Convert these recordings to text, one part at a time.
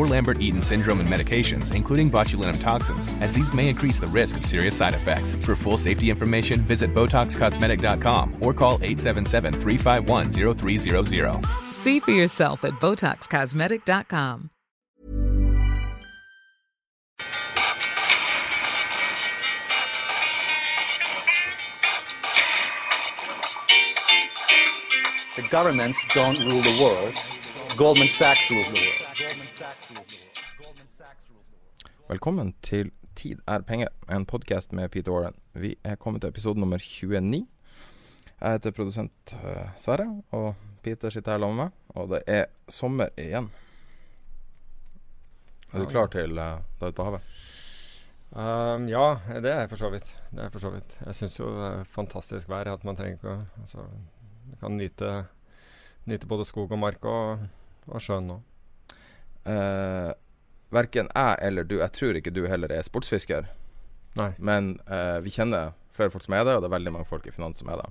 or Lambert Eaton syndrome and medications, including botulinum toxins, as these may increase the risk of serious side effects. For full safety information, visit BotoxCosmetic.com or call 877 351 0300. See for yourself at BotoxCosmetic.com. The governments don't rule the world. Goldman Sachs rules the world. Velkommen til Tid er penger, en podkast med Peter Warren. Vi er kommet til episode nummer 29. Jeg heter produsent eh, Sverre, og Peter sitter her sammen med meg. Og det er sommer igjen. Er du klar til uh, da ute på havet? Um, ja, det er jeg for så vidt. Det er for så vidt. Jeg syns jo det er fantastisk vær. At man trenger ikke å altså, Du kan nyte, nyte både skog og mark og, og sjøen nå. Uh, Verken jeg eller du, jeg tror ikke du heller er sportsfisker. Nei. Men uh, vi kjenner flere folk som er det, og det er veldig mange folk i finans som er det.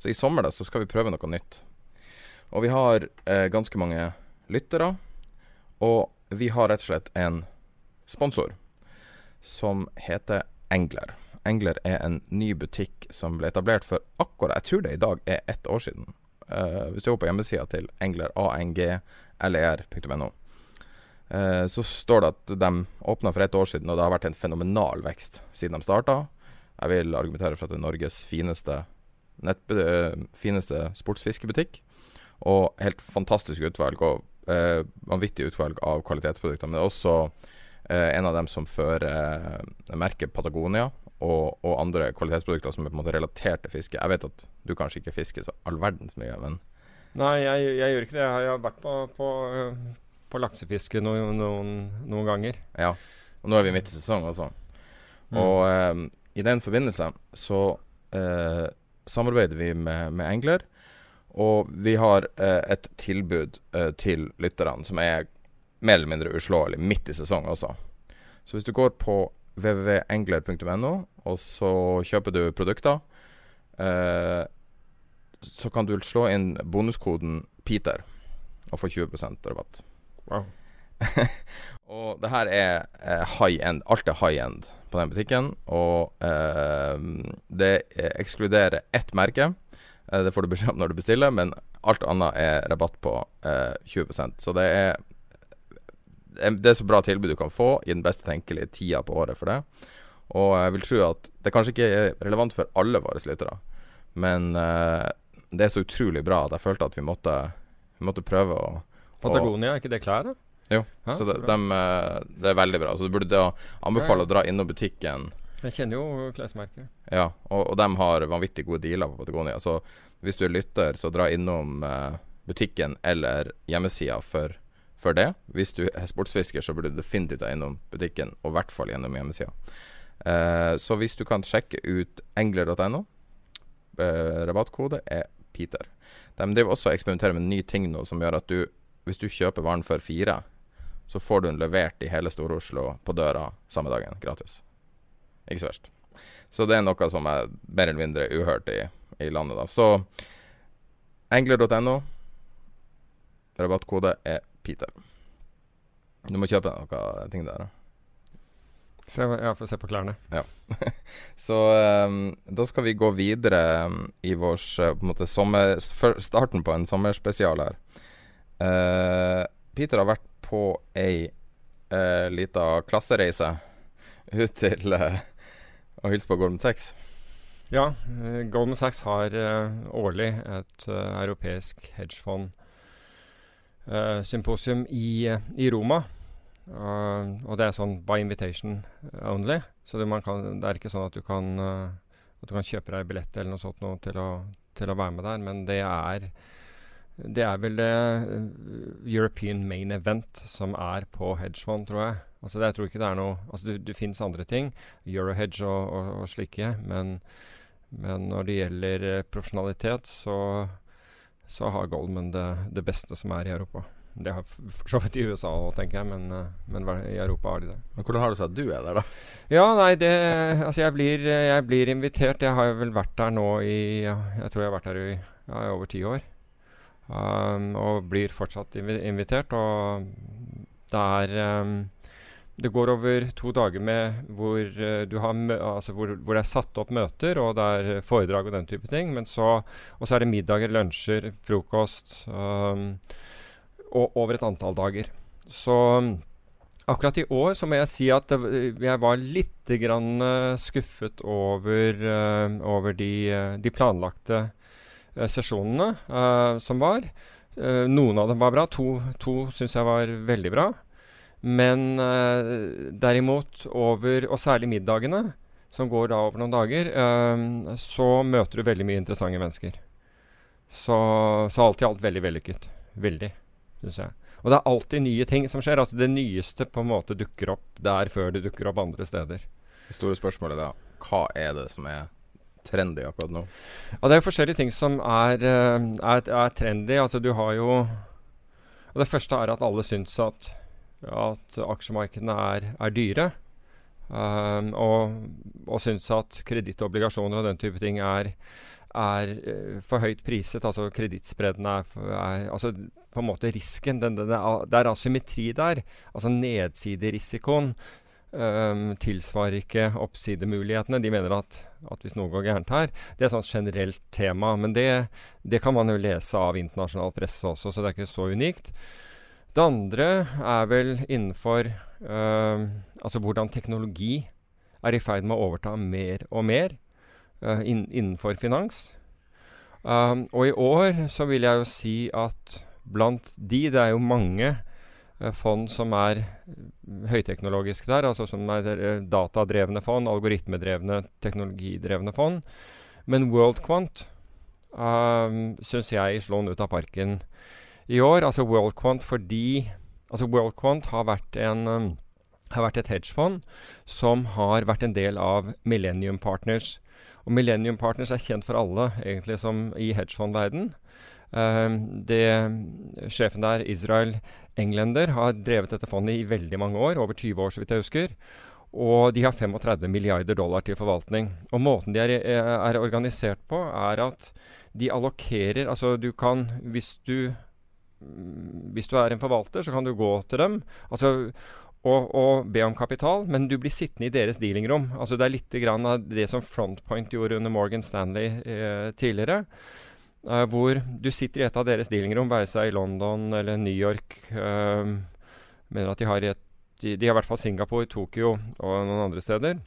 Så i sommer da, så skal vi prøve noe nytt. Og vi har uh, ganske mange lyttere. Og vi har rett og slett en sponsor som heter Engler. Engler er en ny butikk som ble etablert for akkurat Jeg tror det i dag er ett år siden. Uh, hvis du går på hjemmesida til engler, angler.no, uh, så står det at de åpna for ett år siden, og det har vært en fenomenal vekst siden de starta. Jeg vil argumentere for at det er Norges fineste, nettbe fineste sportsfiskebutikk. Og helt fantastisk utvalg, og uh, vanvittig utvalg av kvalitetsprodukter. Men det er også en av dem som fører merket Patagonia, og, og, andre kvalitetsprodukter som er på en måte relatert til fiske. Jeg vet at du kanskje ikke fisker så all verdens mye, men Nei, jeg, jeg gjør ikke det. Jeg har vært på, på, på laksefiske noen, noen, noen, ganger. Ja, og nå er vi midt i sesong også. Mm. Og eh, i den forbindelse så eh, samarbeider vi med, med, Engler. Og vi har eh, et tilbud eh, til lytterne som er mer eller mindre uslåelig midt i sesong også. Så hvis du går på www.engler.no, og så kjøper du produkter. Eh, så kan du slå inn bonuskoden PETER og få 20% rabatt. Wow. og det her er eh, high end. Alt er high end på den butikken. Og eh, det ekskluderer ett merke. Eh, det får du beskjed om når du bestiller, men alt annet er rabatt på 20 eh, Så det er det er så bra tilbud du kan få i den beste tenkelige tida på året for det. Og jeg vil tro at det kanskje ikke er relevant for alle våre lyttere, men uh, det er så utrolig bra at jeg følte at vi måtte, vi måtte prøve å Patagonia, er ikke det klær, da? Jo, ja, så, det, så de, uh, det, er veldig bra. Så du burde anbefale ja, ja. å dra innom butikken. Jeg kjenner jo klesmerket. Ja, og, og, de har vanvittig gode dealer på Patagonia. Så hvis du er lytter, så dra innom uh, butikken eller hjemmesida for for det. Hvis du er sportsfisker, så burde du definitivt være innom butikken, og i hvert fall gjennom hjemmesida. Uh, så hvis du kan sjekke ut engler.no, eh, rabattkode er Peter. De driver også og eksperimenterer med en ny ting nå som gjør at du, hvis du kjøper varen for fire, så får du den levert i hele Stor-Oslo på døra samme dagen, gratis. Ikke så verst. Så det er noe som er mer eller mindre uhørt i, i landet, da. Så engler.no, rabattkode er Peter. Du må kjøpe noe ting der. da. Se, ja, få se på klærne. Ja. Så um, da skal vi gå videre um, i vår uh, på en måte sommer, starten på en sommerspesial her. Eh, Peter har vært på ei uh, lita klassereise ut til uh, å hilse på Goldman Sachs. Ja, eh, Goldman Sachs har eh, årlig et eh, europeisk hedgefond eh, symposium i, eh, i Roma. Uh, og det er sånn by invitation only. Så det, kan, det er ikke sånn at du kan, uh, at du kan kjøpe deg billett eller noe sånt noe til, å, til å være med der. Men det er det er vel det eh, European Main Event som er på hedgefond, tror jeg. Altså det, jeg tror ikke det er noe Altså det, det fins andre ting, Eurohedge og, og, og slike, men, men når det gjelder eh, profesjonalitet, så, så har Goldman det, det beste som er i Europa. Det har for så vidt i USA òg, tenker jeg, men, eh, men i Europa har de det. Men hvordan har det seg at du er der, da? Ja, nei, det Altså, jeg blir, jeg blir invitert. Jeg har vel vært der nå i Jeg tror jeg har vært der i, ja, i over ti år. Um, og blir fortsatt invi invitert. Og det er um, Det går over to dager med hvor, uh, du har altså hvor, hvor det er satt opp møter, og det er foredrag og den type ting. Men så, og så er det middager, lunsjer, frokost. Um, og over et antall dager. Så Akkurat i år så må jeg si at det, jeg var litt eh, skuffet over, uh, over de, de planlagte sesjonene eh, som var. Eh, noen av dem var bra. To, to syns jeg var veldig bra. Men eh, derimot over, og særlig middagene, som går da over noen dager, eh, så møter du veldig mye interessante mennesker. Så, så alt i alt veldig vellykket. Veldig, syns jeg. Og det er alltid nye ting som skjer. Altså Det nyeste på en måte dukker opp der før det dukker opp andre steder. Det store spørsmålet da, hva er det som er trendy akkurat nå? Ja, Det er jo forskjellige ting som er, eh, er, er trendy. Altså du har jo og Det første er at alle syns at, at aksjemarkedene er, er dyre. Um, og, og syns at kredittobligasjoner og den type ting er, er eh, for høyt priset. Altså kredittspredden er, er Altså på en måte risken. Den, den er, det er asymmetri der. Altså nedsiderisikoen tilsvarer ikke oppsidemulighetene. De mener at, at hvis noe går gærent her Det er et sånt generelt tema. Men det, det kan man jo lese av internasjonal presse også, så det er ikke så unikt. Det andre er vel innenfor um, Altså hvordan teknologi er i ferd med å overta mer og mer uh, inn, innenfor finans. Um, og i år så vil jeg jo si at blant de, det er jo mange fond som er høyteknologisk der, altså som er eh, datadrevne fond, algoritmedrevne, teknologidrevne fond. Men WorldQuant um, syns jeg slo den ut av parken i år. Altså WorldQuant fordi Altså WorldQuant har vært en um, har vært et hedgefond som har vært en del av Millennium Partners. Og Millennium Partners er kjent for alle egentlig som i hedgefondverden. Um, sjefen der, Israel Englender, har drevet dette fondet i veldig mange år, over 20 år så vidt jeg husker. Og de har 35 milliarder dollar til forvaltning. Og måten de er, er organisert på, er at de allokerer Altså du kan, hvis du hvis du er en forvalter, så kan du gå til dem altså, og, og be om kapital, men du blir sittende i deres dealingrom. Altså, det er litt av det som Frontpoint gjorde under Morgan Stanley eh, tidligere. Eh, hvor du sitter i et av deres dealingrom, være seg i London eller New York. uh, mener at de har, et, de, de har i hvert fall Singapore, Tokyo og noen andre steder.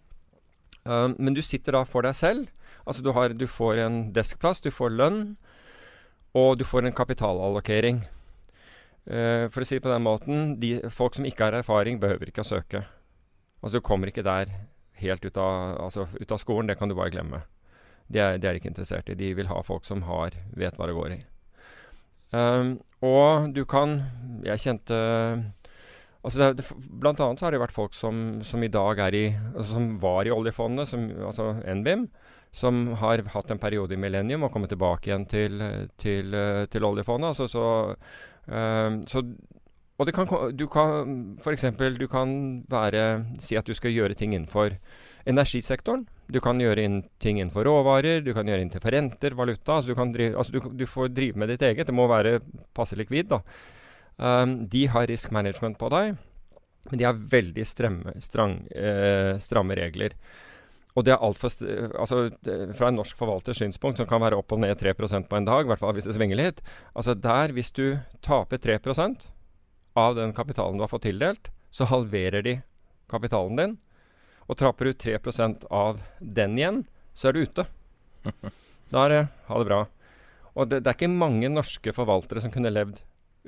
Uh, men du sitter da for deg selv. Altså du, har, du får en deskplass, du får lønn, og du får en kapitalallokering. For å si det på den måten, de, folk som ikke har erfaring, behøver ikke å søke. Altså Du kommer ikke der helt ut av, altså, ut av skolen, det kan du bare glemme. De er, de er ikke interessert i. De vil ha folk som har, vet hva det går i. Um, og du kan Jeg kjente altså det, det, Blant annet så har det vært folk som, som i dag er i altså Som var i oljefondet, som, altså NBIM, som har hatt en periode i Millennium og kommet tilbake igjen til, til, til oljefondet. Altså så, um, så og det kan, du kan f.eks. du kan være, si at du skal gjøre ting innenfor energisektoren. Du kan gjøre inn, ting innenfor råvarer, du kan gjøre inn til forrenter, valuta. Altså du, drive, altså du, du får drive med ditt eget. Det må være passe likvid, da. Um, de har risk management på deg. Men de har veldig stremme, strang, eh, stramme regler. Og det er altfor altså, Fra en norsk forvalters synspunkt, som kan være opp og ned 3% på en dag, i hvert fall hvis det svinger litt altså der, Hvis du taper 3% av den kapitalen du har fått tildelt, så halverer de kapitalen din. Og trapper du 3% av den igjen, så er du ute. Da er det ha det bra. Og det, det, er ikke mange norske forvaltere som kunne levd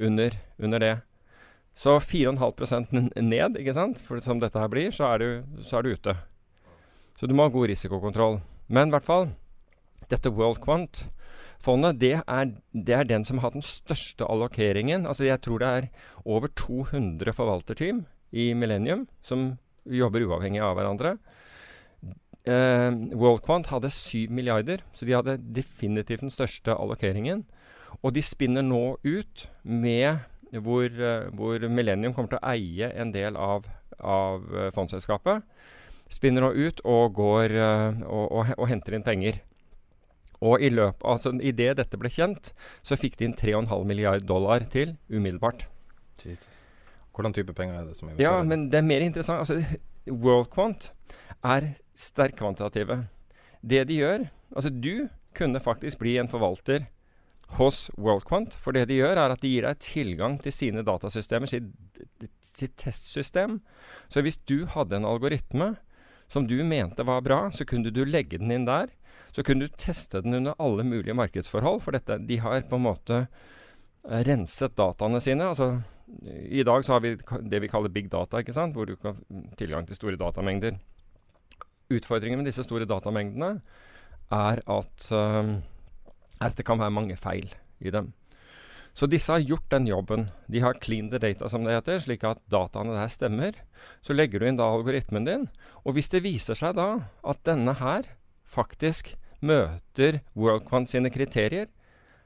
under, under det. Så 4,5% ned, ikke sant? For som dette her blir, så er, du, så er du ute. Så du må ha god risikokontroll. Men i hvert fall, dette World Quant-fondet, det, det, er den som har den største allokeringen. Altså jeg tror det er over 200 forvalterteam i Millennium som jobber uavhengig av hverandre. Eh, WorldQuant hadde 7 milliarder, så de hadde definitivt den største allokeringen. Og de spinner nå ut med hvor, uh, hvor Millennium kommer til å eie en del av, av uh, fondsselskapet. Spinner nå ut og går uh, og, og, og, henter inn penger. Og i løpet, altså idet dette ble kjent, så fikk de inn 3,5 milliard dollar til umiddelbart. Jesus. Hvordan type penger er det som investerer? Ja, men det er mer interessant. Altså, WorldQuant er sterkt kvantitative. Det de gjør Altså, du kunne faktisk bli en forvalter hos WorldQuant. For det de gjør, er at de gir deg tilgang til sine datasystemer, sitt, sitt testsystem. Så hvis du hadde en algoritme som du mente var bra, så kunne du legge den inn der. Så kunne du teste den under alle mulige markedsforhold. For dette, de har på en måte renset dataene sine. altså i dag så har vi det vi kaller big data, ikke sant? hvor du kan tilgang til store datamengder. Utfordringen med disse store datamengdene er at, uh, at det kan være mange feil i dem. Så disse har gjort den jobben. De har clean the data, som det heter, slik at dataene der stemmer. Så legger du inn da algoritmen din, og hvis det viser seg da at denne her faktisk møter WorldQuant sine kriterier,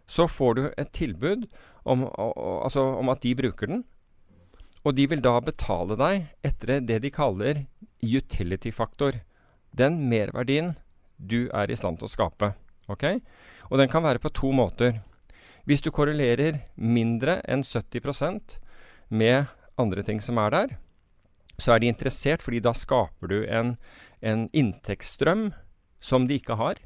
så får du et tilbud om, altså om at de bruker den. Og de vil da betale deg etter det de kaller utility-faktor. Den merverdien du er i stand til å skape. Okay? Og den kan være på to måter. Hvis du korrelerer mindre enn 70% med andre ting som er der, så er de interessert, fordi da skaper du en, en inntektsstrøm som de ikke har.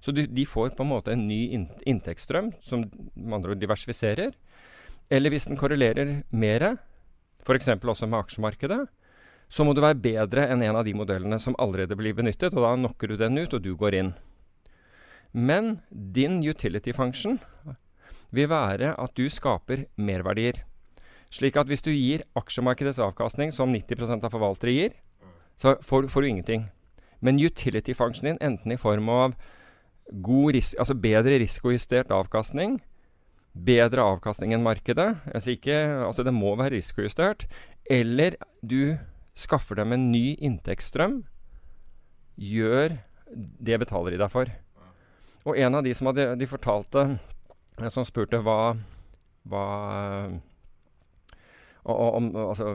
Så de, de, får på en måte en ny inntektsstrøm, som med andre ord diversifiserer. Eller hvis den korrelerer mer, f.eks. også med aksjemarkedet, så må du være bedre enn en av de modellene som allerede blir benyttet, og da knocker du den ut, og du går inn. Men din utility function vil være at du skaper merverdier. Slik at hvis du gir aksjemarkedets avkastning som 90 av forvaltere gir, så får, får, du ingenting. Men utility functionen din, enten i form av ris altså bedre risikojustert avkastning. Bedre avkastning enn markedet. Altså, ikke, altså det må være risikojustert. Eller du skaffer dem en ny inntektsstrøm. Gjør det betaler de deg for. Og en av de som hadde, de fortalte, eh, som spurte hva, hva om, altså,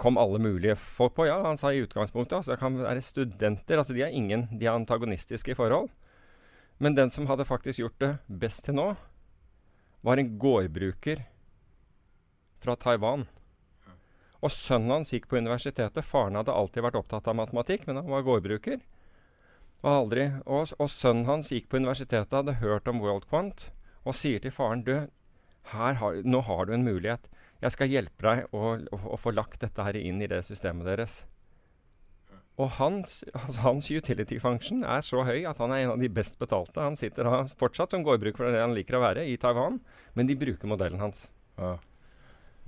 kom alle mulige folk på? Ja, han sa i utgangspunktet altså, det kan være studenter. altså De er ingen, de er antagonistiske i forhold. Men den som hadde faktisk gjort det best til nå, var en gårdbruker fra Taiwan. Og sønnen hans gikk på universitetet. Faren hadde alltid vært opptatt av matematikk, men han var gårdbruker. Og, aldri, og, og sønnen hans gikk på universitetet, hadde hørt om WorldQuant, og sier til faren du, har, nå har du en mulighet. Jeg skal hjelpe deg å, å, å få lagt dette her inn i det systemet deres. Og hans, altså hans, utility function er så høy at han er en av de best betalte. Han sitter da fortsatt som gårdbruk for det han liker å være, i Taiwan, men de bruker modellen hans. Ja.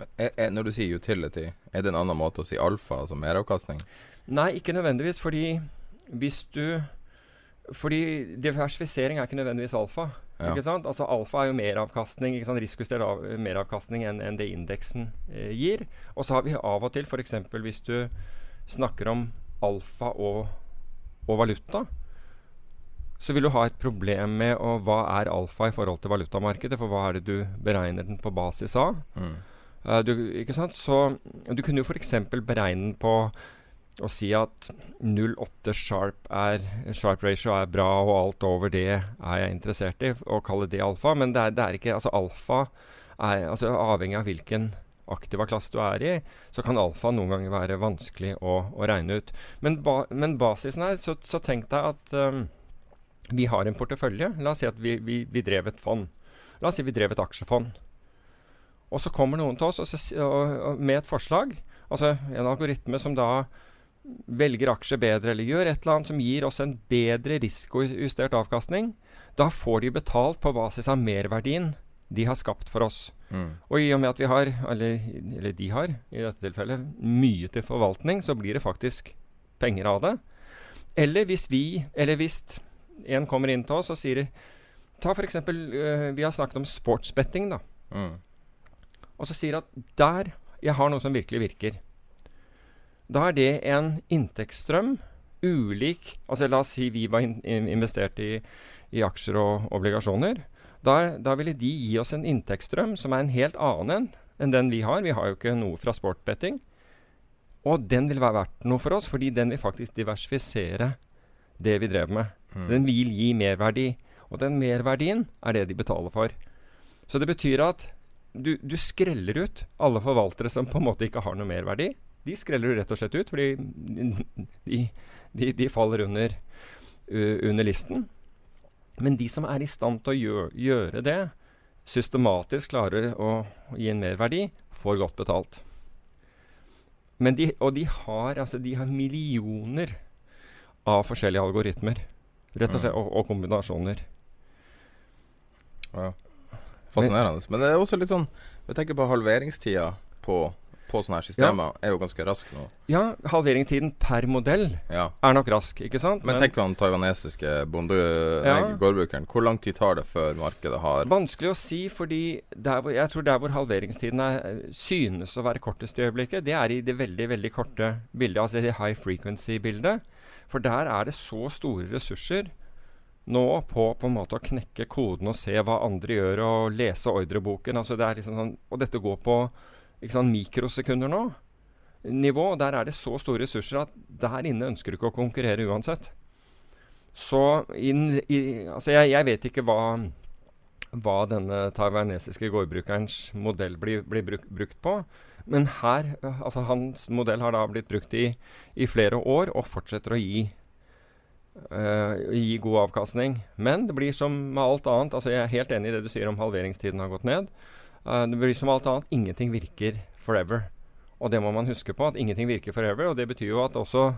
Men er, er, Når du sier utility, er det en annen måte å si alfa, altså meravkastning? Nei, ikke nødvendigvis, fordi hvis du Fordi diversifisering er ikke nødvendigvis alfa. Ja. Ikke sant? Altså Alfa er jo meravkastning, ikke sant? risikojustert av, meravkastning enn, en det indeksen eh, gir. Og så har vi av og til, f.eks. hvis du snakker om alfa og, og, valuta, så vil du ha et problem med å, hva er alfa i forhold til valutamarkedet. For hva er det du beregner den på basis av? Mm. Uh, du, ikke sant? Så du kunne jo f.eks. beregne den på å si at 0,8 sharp, er, sharp ratio er bra, og alt over det er jeg interessert i, og kalle det alfa. Men det er, det er ikke Altså alfa er altså, avhengig av hvilken aktiva klasse du er i, så kan alfa noen ganger være vanskelig å, å regne ut. Men, ba, men, basisen her, så, så tenk deg at um, vi har en portefølje. La oss si at vi, vi, vi, drev et fond. La oss si vi drev et aksjefond. Og så kommer noen til oss og, og, og med et forslag, altså en algoritme som da velger aksjer bedre eller gjør et eller annet som gir oss en bedre risikojustert avkastning, da får de betalt på basis av merverdien de har skapt for oss. Mm. Og i og med at vi har, eller, eller, de har, i dette tilfellet, mye til forvaltning, så blir det faktisk penger av det. Eller hvis vi, eller hvis en kommer inn til oss og sier Ta f.eks. Uh, øh, vi har snakket om sportsbetting, da. Mm. Og så sier at der jeg har noe som virkelig virker. Da er det en inntektsstrøm ulik Altså la oss si vi var in investert i, i, aksjer og obligasjoner. Da, da, ville de gi oss en inntektsstrøm som er en helt annen enn den vi har. Vi har jo ikke noe fra sportbetting. Og den vil være verdt noe for oss, fordi den vil faktisk diversifisere det vi drev med. Mm. Den vil gi merverdi. Og den merverdien er det de betaler for. Så det betyr at du, du skreller ut alle forvaltere som på en måte ikke har noe merverdi de skreller du rett og slett ut, fordi de, de, de faller under, uh, under, listen. Men de som er i stand til å gjøre, gjøre det, systematisk klarer å, gi en merverdi, får godt betalt. De, og de har, altså, de har millioner av forskjellige algoritmer. Rett og slett, og, og kombinasjoner. Ja. Fascinerende. Men, Men det er også litt sånn Vi tenker på halveringstida på på sånne her systemer ja. er jo ganske rask nå. Ja, halveringstiden per modell ja. er nok rask, ikke sant? Men, Men tenk på den taiwanesiske bonde, ja. gårdbrukeren. Hvor lang tid tar det før markedet har Vanskelig å si, fordi hvor, jeg tror der hvor halveringstiden er, synes å være kortest i øyeblikket, det er i det veldig, veldig korte bildet, altså det high frequency-bildet. For der er det så store ressurser nå på på en måte å knekke koden og se hva andre gjør, og lese ordreboken. Altså det er liksom sånn, og dette går på sant, mikrosekunder nå. Nivå, Der er det så store ressurser at der inne ønsker du ikke å konkurrere uansett. Så inn, i, altså jeg, jeg, vet ikke hva, hva denne taiwanesiske gårdbrukerens modell blir, blir bruk, brukt på. Men her, altså hans modell har da blitt brukt i, i flere år og fortsetter å gi, uh, gi god avkastning. Men det blir som med alt annet. altså Jeg er helt enig i det du sier om halveringstiden har gått ned. Uh, det blir som alt annet. Ingenting virker forever. Og det må man huske på, at ingenting virker forever. Og det betyr jo at også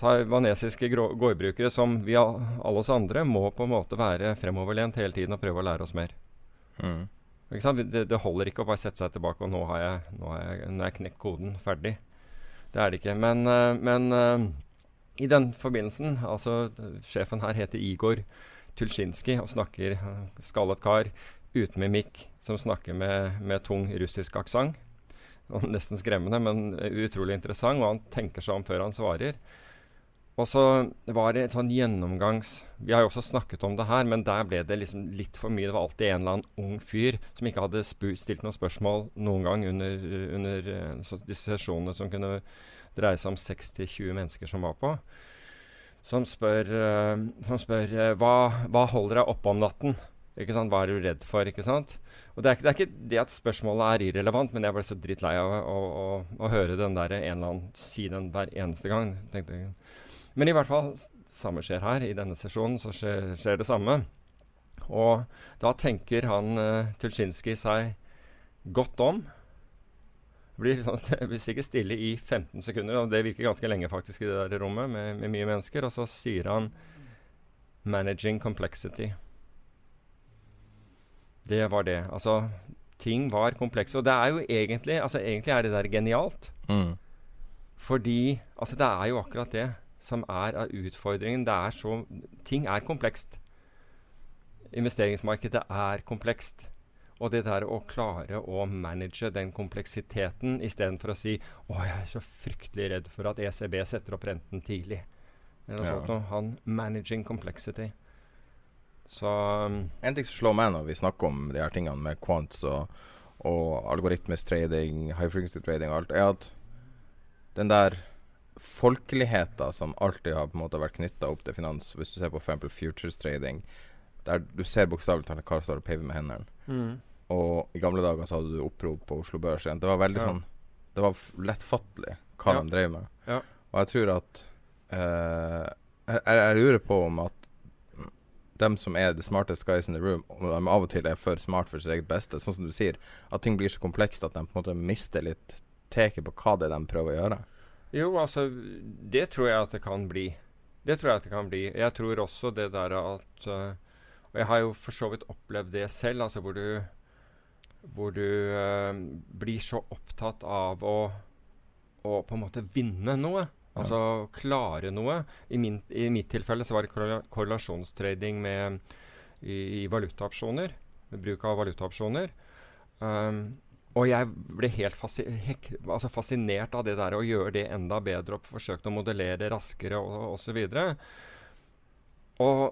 taiwanesiske gårdbrukere, som vi alle oss andre, må på en måte være fremoverlent hele tiden og prøve å lære oss mer. Mm. Det, det, holder ikke å bare sette seg tilbake og nå har jeg, nå har jeg, nå jeg knekt koden. Ferdig. Det er det ikke. Men, uh, men uh, i den forbindelsen altså Sjefen her heter Igor Tulsjinskij og snakker skallet kar uten mimikk som snakker med, med tung russisk aksent. Nesten skremmende, men utrolig interessant. Og han tenker seg om før han svarer. Og så var det et sånn gjennomgangs Vi har jo også snakket om det her, men der ble det liksom litt for mye. Det var alltid en eller annen ung fyr som ikke hadde stilt noen spørsmål noen gang under, under uh, disse sesjonene som kunne dreie seg om 6-20 mennesker som var på. Som spør, uh, som spør uh, hva, hva holder deg oppe om natten? Ikke sant? Hva er du redd for? ikke sant? Og det er, det er, ikke det at spørsmålet er irrelevant, men jeg ble så drittlei av å, å, å, høre den der en eller annen si den hver eneste gang. tenkte jeg. Men i hvert fall, samme skjer her. I denne sesjonen så skjer, skjer det samme. Og da tenker han uh, Tulsjinskij seg godt om. Blir, sånn, blir sikkert stille i 15 sekunder, og det virker ganske lenge faktisk i det der rommet med, med mye mennesker. Og så sier han 'managing complexity'. Det var det. Altså, ting var komplekse. Og det er jo egentlig Altså, egentlig er det der genialt. Mm. Fordi Altså, det er jo akkurat det som er av utfordringen. Det er så Ting er komplekst. Investeringsmarkedet er komplekst. Og det der å klare å manage den kompleksiteten istedenfor å si 'Å, jeg er så fryktelig redd for at ECB setter opp renten tidlig'. Eller noe ja. sånt. Han managing complexity. Så um, En ting som slår meg når vi snakker om de her tingene med quants og, og algoritmisk trading, high frequency trading og alt, er at den der folkeligheten som alltid har på en måte vært knytta opp til finans, hvis du ser på f.eks. futures trading, der du ser bokstavelig talt hva står og paver med hendene. Mm. og i gamle dager så hadde du opprop på Oslo Børs igjen. Det var veldig Ja. sånn Det var lettfattelig hva Ja. de drev med. Ja. Og jeg tror at eh, jeg, jeg lurer på om at dem som er the smartest guys in the room, og de av og til er for smart for sitt eget beste, sånn som du sier, at ting blir så komplekst at de på en måte mister litt taket på hva det er de prøver å gjøre. Jo, altså Det tror jeg at det kan bli. Det tror jeg at det kan bli. Jeg tror også det der at uh, Og jeg har jo for så vidt opplevd det selv, altså hvor du hvor du uh, blir så opptatt av å, å på en måte vinne noe. Altså klare noe. I, min, I mitt tilfelle så var det korrelasjonstrading med, i, i valutaopsjoner. Bruk av valutaopsjoner. Um, og jeg ble helt fasi hek, altså fascinert av det der å gjøre det enda bedre og forsøkte å modellere raskere og osv. Og, og så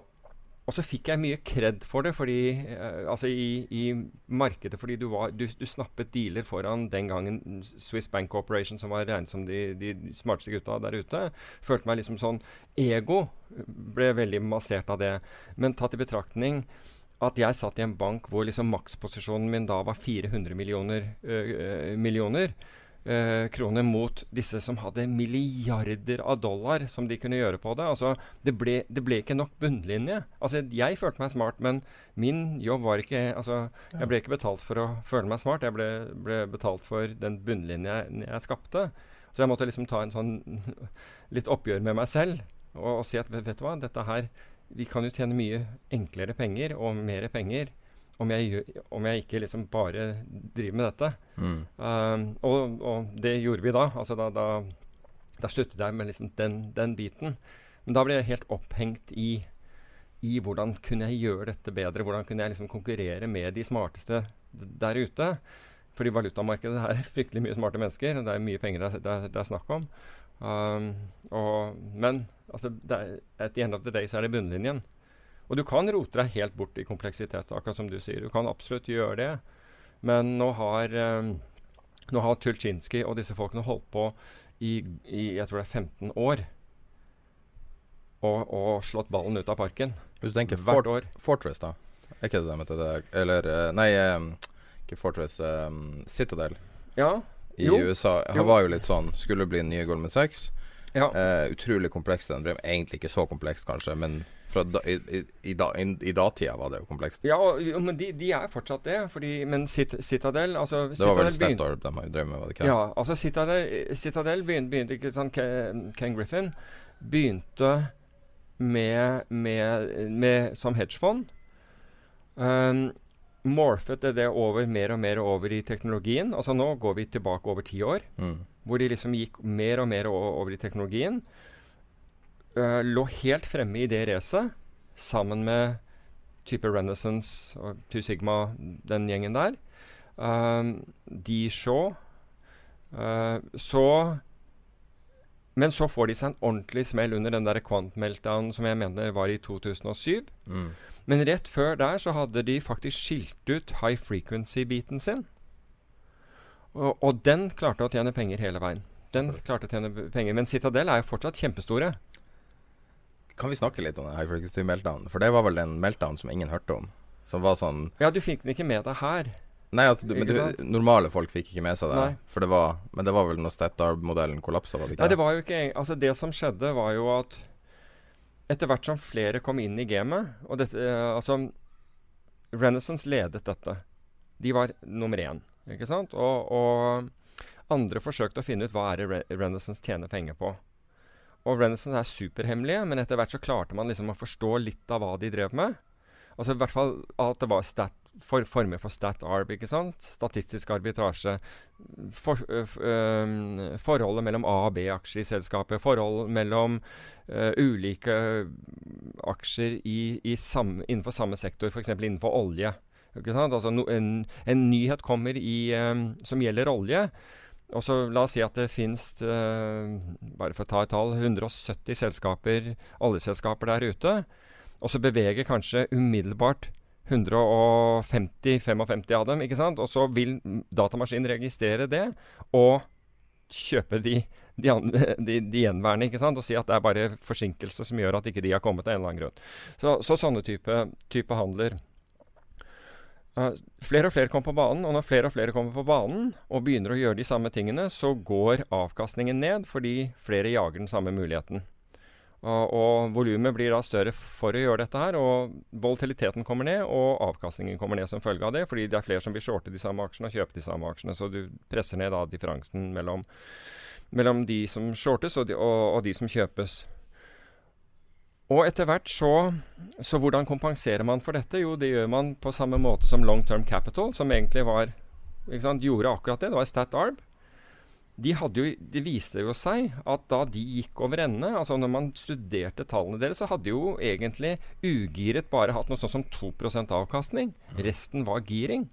fikk jeg mye kred for det fordi, eh, altså i, i markedet fordi du, var, du, du snappet dealer foran den gangen Swiss Bank Corporation, som var regnet som de, de smarteste gutta der ute. Følte meg liksom sånn Ego ble veldig massert av det. Men tatt i betraktning at jeg satt i en bank hvor liksom maksposisjonen min da var 400 millioner, øh, millioner øh, kroner mot disse som hadde milliarder av dollar som de kunne gjøre på det. Altså, det ble, det ble ikke nok bunnlinje. Altså, jeg følte meg smart, men min jobb var ikke altså, Jeg ble ikke betalt for å føle meg smart, jeg ble, ble betalt for den bunnlinja jeg, jeg skapte. Så jeg måtte liksom ta en sånn litt oppgjør med meg selv og, og si at vet, vet du hva, dette her vi kan jo tjene mye enklere penger og mer penger om jeg, om jeg ikke liksom bare driver med dette. Mm. Um, og, og det gjorde vi da. Altså da, da, da sluttet jeg med liksom den, den biten. Men da ble jeg helt opphengt i, i hvordan kunne jeg gjøre dette bedre. Hvordan kunne jeg liksom konkurrere med de smarteste der ute. Fordi valutamarkedet er fryktelig mye smarte mennesker. Det er mye penger det, det, det er snakk om. Um, og, men altså, er, at the end of the day så er det bunnlinjen. Og du kan rote deg helt bort i kompleksitet, akkurat som du sier. Du kan absolutt gjøre det. Men nå har, um, nå har Tulchinski og disse folkene holdt på i, i jeg tror det er 15 år. Og, og slått ballen ut av parken. Hvis du tenker Hvert Fort år. Fortress, da. Er ikke det de heter det? Eller eh, Nei, eh, ikke Fortress. Um, Citadel Ja. i Jo. USA. Han Jo. var jo litt sånn Skulle bli den nye Goldman Sachs. ja. Uh, utrolig kompleks. Den ble egentlig ikke så kompleks, kanskje, men da, i, i, i, da, i, datida var det jo komplekst. Ja, og, jo, men de, de er fortsatt det. Fordi, men Cit Citadel altså, Det var vel Statoil de drevet med, var det ikke? Ja, altså Citadel, Citadel begynte, begynte ikke sånn Ken, Ken Griffin begynte med, med, med som hedgefond. Um, morfet det over mer og mer over i teknologien. Altså Nå går vi tilbake over ti år, Mm. hvor de liksom gikk mer og mer over i teknologien. Uh, lå helt fremme i det racet, sammen med type Renaissance og Two Sigma, den gjengen der. Uh, de Shaw. Uh, så Men så får de seg en ordentlig smell under den der quant meltdown som jeg mener var i 2007. Mm. Men rett før der så hadde de faktisk skilt ut high frequency-biten sin. Og, og den klarte å tjene penger hele veien. Den klarte å tjene penger. Men Citadel er jo fortsatt kjempestore. Kan vi snakke litt om den high frequency meltdown? For det var vel en meltdown som ingen hørte om. Som var sånn Ja, du fikk den ikke med deg her. Nei, altså, du, men du, normale folk fikk ikke med seg det. Nei. For det var Men det var vel når Statoil-modellen kollapsa, var det ikke? Nei, det var jo ikke Altså, det som skjedde, var jo at etter hvert som flere kom inn i gamet Og dette eh, Altså, Renaissance ledet dette. De var nummer én, ikke sant? Og, og andre forsøkte å finne ut hva er det Re Renaissance tjener penger på. Og Renaissance er superhemmelige, men etter hvert så klarte man liksom å forstå litt av hva de drev med. Altså i hvert fall at det var stat, for, former for stat-arb, ikke sant? Statistisk arbitrasje. For, øh, øh, forholdet mellom A- og B-aksjer i selskapet. Forhold mellom øh, ulike aksjer i, i samme, innenfor samme sektor, f.eks. innenfor olje. Altså no, en, en nyhet kommer i, som gjelder olje. Og så La oss si at det finnes, øh, bare for å ta et tall, 170 selskaper, oljeselskaper der ute. Og så beveger kanskje umiddelbart 150-55 av dem. ikke sant? Og så vil datamaskinen registrere det og kjøpe de, de, de, de gjenværende ikke sant? og si at det er bare forsinkelse som gjør at ikke de har kommet av en eller annen grunn. Så, så sånne type, type handler. Uh, flere og flere kommer på banen, og når flere og flere kommer på banen og begynner å gjøre de samme tingene, så går avkastningen ned fordi flere jager den samme muligheten. Og, og volumet blir da større for å gjøre dette her, og volatiliteten kommer ned, og avkastningen kommer ned som følge av det, fordi det er flere som vil shorte de samme aksjene og kjøpe de samme aksjene. Så du presser ned da differansen mellom, mellom de som shortes og de, og, og de som kjøpes. Og etter hvert så, så hvordan kompenserer man for dette? Jo, det gjør man på samme måte som Long Term Capital, som egentlig var sant, gjorde akkurat det. Det var Stat Arb. De jo, det viste jo seg at da de gikk over ende, altså når man studerte tallene deres, så hadde jo egentlig ugiret bare hatt noe sånt som 2% avkastning. Resten var giring.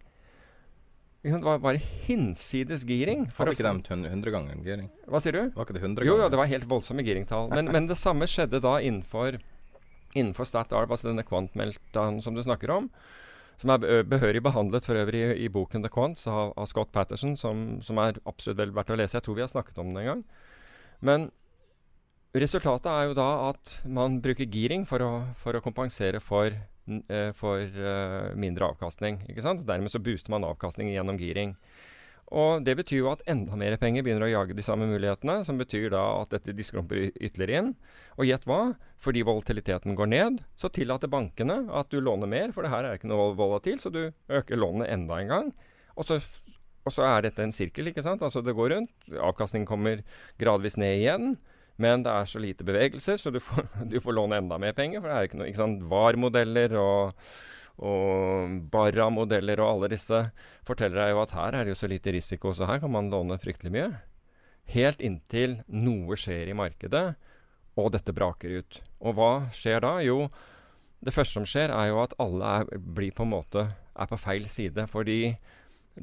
Det var bare hinsides giring. Var ikke de 100 ganger giring? Hva sier du? Var ikke det 100 ganger? Jo, jo, det var helt voldsomme giringtall. Men, men, det samme skjedde da innenfor, innenfor StatArb, altså denne kvantmeltaen som du snakker om. Som er behørig behandlet for øvrig i, i boken The Quants av, av Scott Patterson, som, som, er absolutt vel verdt å lese. Jeg tror vi har snakket om den en gang. Men resultatet er jo da at man bruker giring for å, for å kompensere for for uh, mindre avkastning. ikke sant? Dermed så booster man avkastningen gjennom giring. Og Det betyr jo at enda mer penger begynner å jage de samme mulighetene, som betyr da at dette diskrumper ytterligere inn. Og gjett hva? Fordi volatiliteten går ned, så tillater bankene at du låner mer, for det her er ikke noe volatil, så du øker lånet enda en gang. Og så, og så er dette en sirkel, ikke sant? Altså det går rundt. Avkastningen kommer gradvis ned igjen. Men det er så lite bevegelse, så du får, du får låne enda mer penger. For det er ikke noe ikke sant, VAR-modeller og, og Barra-modeller og alle disse forteller deg jo at her er det jo så lite risiko, så her kan man låne fryktelig mye. Helt inntil noe skjer i markedet, og dette braker ut. Og hva skjer da? Jo, det første som skjer, er jo at alle er, blir på en måte er på feil side. Fordi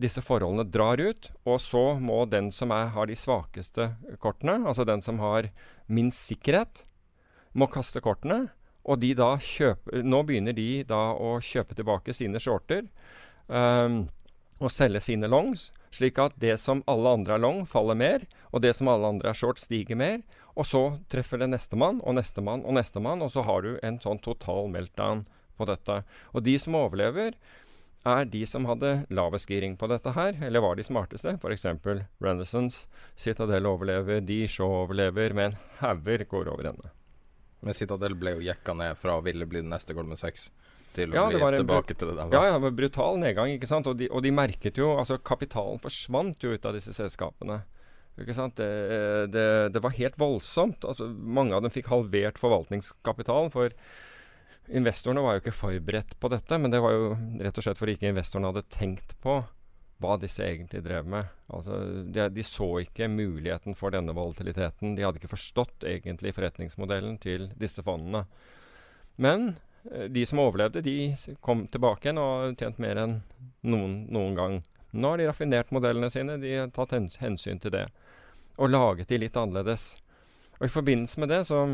disse forholdene drar ut, og så må den som er, har de svakeste kortene, altså den som har minst sikkerhet, må kaste kortene. Og de da kjøper Nå begynner de da å kjøpe tilbake sine shorter um, og selge sine longs, slik at det som alle andre er long, faller mer, og det som alle andre er short, stiger mer. Og så treffer det nestemann og nestemann og nestemann, og så har du en sånn total meltdown på dette. Og de som overlever, er de som hadde lavest giring på dette her, eller var de smarteste. F.eks. Renaissance, Citadel overlever, D-Show overlever, men hauger går over ende. Men Citadel ble jo jekka ned fra å ville bli den neste Goldman Sachs til å ja, bli tilbake til det der. Ja, Ja, ja, men brutal nedgang, ikke sant. Og de, og de, merket jo Altså, kapitalen forsvant jo ut av disse selskapene. Ikke sant? Det, det, det var helt voldsomt. Altså, mange av dem fikk halvert forvaltningskapitalen. for Investorene var jo ikke forberedt på dette, men det var jo rett og slett fordi ikke investorene hadde tenkt på hva disse egentlig drev med. Altså, de, de, så ikke muligheten for denne volatiliteten. De hadde ikke forstått egentlig forretningsmodellen til disse fondene. Men eh, de som overlevde, de kom tilbake igjen og tjent mer enn noen, noen gang. Nå har de raffinert modellene sine, de har tatt hensyn til det. Og laget de litt annerledes. Og i forbindelse med det så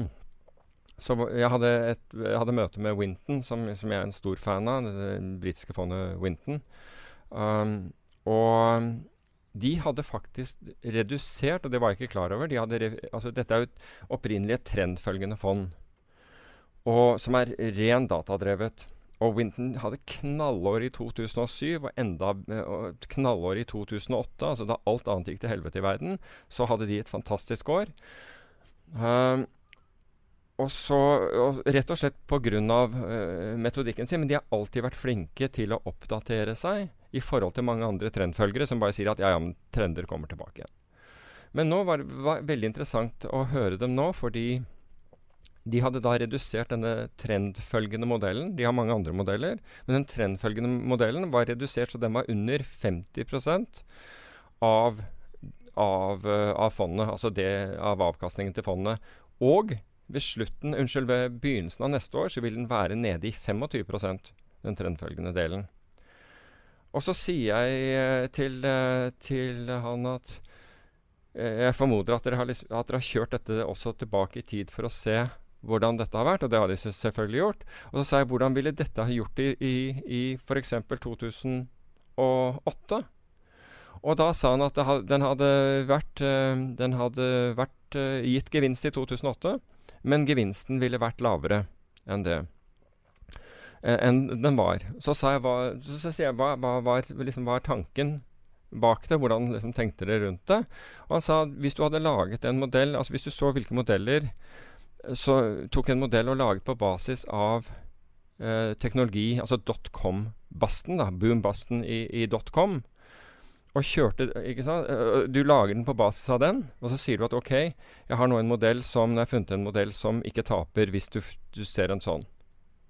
så jeg hadde, et, jeg hadde møte med Winton, som, som, jeg er en stor fan av. Det britiske fondet Winton. Um, og de hadde faktisk redusert, og det var jeg ikke klar over de hadde, altså Dette er jo et opprinnelig trendfølgende fond, og, som er ren datadrevet. Og Winton hadde knallår i 2007 og enda og knallår i 2008. Altså da alt annet gikk til helvete i verden, så hadde de et fantastisk år. Um, og så, og rett og slett pga. Uh, metodikken sin. Men de har alltid vært flinke til å oppdatere seg i forhold til mange andre trendfølgere som bare sier at ja, ja, men trender kommer tilbake igjen. Men nå var det veldig interessant å høre dem nå, fordi de hadde da redusert denne trendfølgende modellen. De har mange andre modeller, men den trendfølgende modellen var redusert så den var under 50% av, av, uh, av fondet, altså det av avkastningen til fondet. Og ved slutten, unnskyld, ved begynnelsen av neste år så vil den være nede i 25% den trendfølgende delen. Og så sier jeg eh, til, eh, til han at eh, jeg formoder at dere, har, at dere har kjørt dette også tilbake i tid for å se hvordan dette har vært, og det har de selvfølgelig gjort. Og så sa jeg hvordan ville dette ha gjort i, i, i f.eks. 2008? Og da sa han at den hadde vært, den hadde vært gitt gevinst i 2008 men gevinsten ville vært lavere enn det. eh, enn den var. Så, sa jeg, hva, så, sier jeg hva, hva, var, liksom, hva er tanken bak det? Hvordan liksom, tenkte dere rundt det? Og han sa hvis du hadde laget en modell altså Hvis du så hvilke modeller Så tok en modell og laget på basis av eh, teknologi, altså dotcom-basten, boom-basten i, i dotcom, og kjørte ikke sant? Du lager den på basis av den, og så sier du at OK, jeg har nå en modell som Jeg har funnet en modell som ikke taper hvis du, du ser en sånn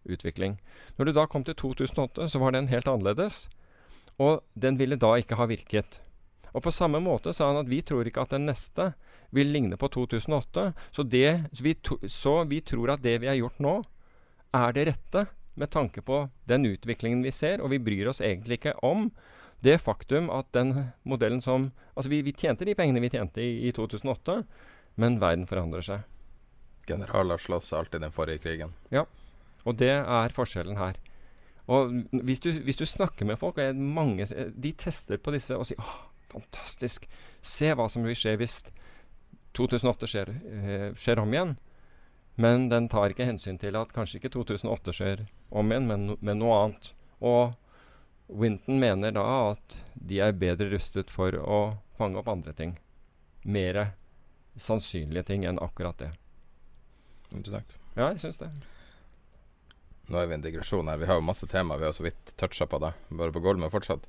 utvikling. Når du da kom til 2008, så var den helt annerledes. Og den ville da ikke ha virket. Og på samme måte sa han at vi tror ikke at den neste vil ligne på 2008. Så, det, så, vi, to, så vi tror at det vi har gjort nå, er det rette med tanke på den utviklingen vi ser, og vi bryr oss egentlig ikke om det faktum at den modellen som Altså, vi, vi tjente de pengene vi tjente i, i 2008, men verden forandrer seg. Generaler slåss alltid den forrige krigen. Ja, og det er forskjellen her. Og hvis du, hvis du snakker med folk, og mange, de tester på disse og sier åh, fantastisk, se hva som vil skje hvis 2008 skjer, eh, skjer om igjen. Men den tar ikke hensyn til at kanskje ikke 2008 skjer om igjen, men, men noe annet. Og Winton mener da at de er bedre rustet for å fange opp andre ting. Mer sannsynlige ting enn akkurat det. Interessant. Ja, jeg syns det. Nå er vi en digresjon her. Vi har jo masse tema. Vi har så vidt toucha på det. Bare på gulvet fortsatt.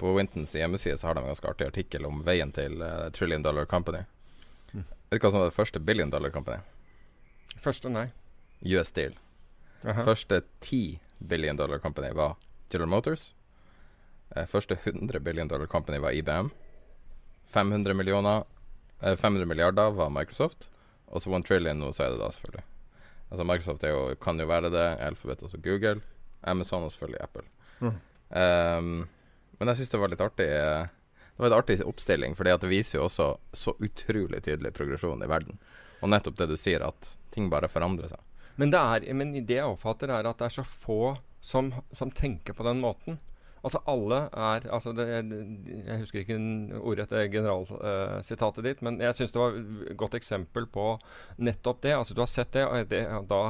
På Wintons hjemmeside så har de en ganske artig artikkel om veien til uh, Trillion Dollar Company. Mm. Vet du hva som var det første Billion Dollar Company? Første, nei. US Steel. Aha. Første ti Billion Dollar Company var General Motors. Eh, første 100 billion dollar company var IBM. 500, millioner, eh, 500 milliarder var Microsoft. Og så one trillion nå, så er det da, selvfølgelig. Altså Microsoft jo, kan jo være det. Alphabet, altså Google. Amazon og selvfølgelig Apple. Mm. Um, men jeg syns det var litt artig eh, Det var en artig oppstilling, Fordi det viser jo også så utrolig tydelig progresjon i verden. Og nettopp det du sier, at ting bare forandrer seg. Men det, er, men det jeg oppfatter, er at det er så få som, som tenker på den måten. Altså alle er altså det, Jeg husker ikke ordrett generalsitatet uh, ditt, men jeg syns det var et godt eksempel på nettopp det. Altså Du har sett det, og det, da,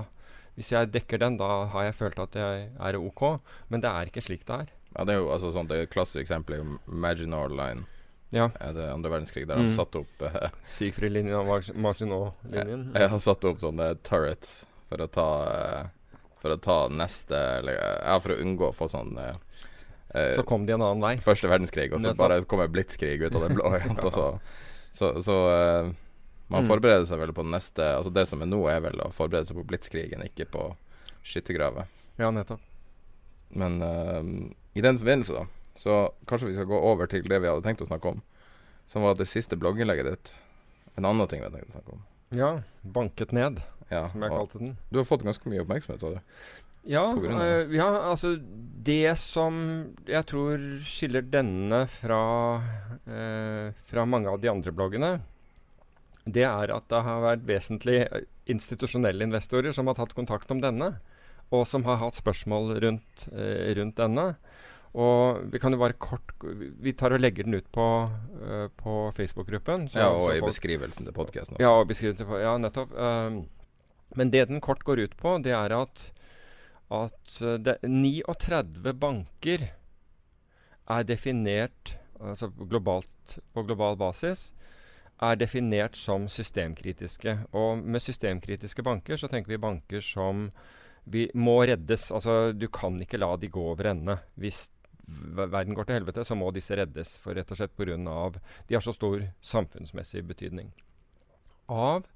hvis jeg dekker den, da har jeg følt at jeg er OK. Men det er ikke slik det er. Ja, Det er jo altså sånn, det er et klassisk eksempel i Maginot Line. Ja. Det andre verdenskrig, der mm. han satte opp uh, Sigfrid-linjen og Maginot-linjen. Ja, han satte opp sånne turrets for å ta uh, For å ta neste eller, Ja, for å unngå å få sånn uh, Eh, så kom de en annen vei. Første verdenskrig, og så bare kommer blitskrig ut av det blå. så, så, så uh, man mm. forbereder seg vel på den neste Altså Det som er nå, er vel å forberede seg på blitskrigen, ikke på skyttergraver. Ja, nettopp. Men uh, i den forbindelse, da, så kanskje vi skal gå over til det vi hadde tenkt å snakke om. Som var det siste blogginnlegget ditt. En annen ting vi hadde tenkt å snakke om. Ja. Banket ned, ja, som jeg kalte den. Du har fått ganske mye oppmerksomhet, av du. Ja, uh, ja, altså Det som jeg tror skiller denne fra, uh, fra mange av de andre bloggene, det er at det har vært vesentlig institusjonelle investorer som har tatt kontakt om denne, og som har hatt spørsmål rundt, uh, rundt denne. Og vi kan jo bare kort Vi tar og legger den ut på, på Facebook-gruppen. Ja, og i folk, beskrivelsen til podkasten også. Ja, og beskrivelsen til, ja nettopp. men det den kort går ut på, det er at at uh, det, 39 banker er definert altså globalt, på global basis er definert som systemkritiske. Og med systemkritiske banker så tenker vi banker som vi må reddes. Altså du kan ikke la de gå over ende. Hvis verden går til helvete, så må disse reddes. For rett og slett pga. de har så stor samfunnsmessig betydning. Av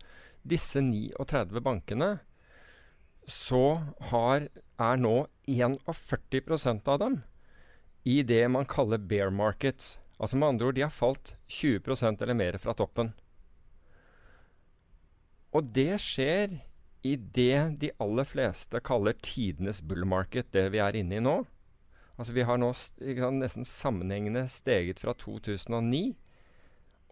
disse 39 bankene så har, er nå 41 av dem i det man kaller bear market. Altså med andre ord, de har falt 20% eller mer fra toppen. Og det skjer i det de aller fleste kaller tidenes bull market, det vi er inne i nå. Altså Vi har nå sant, nesten sammenhengende steget fra 2009.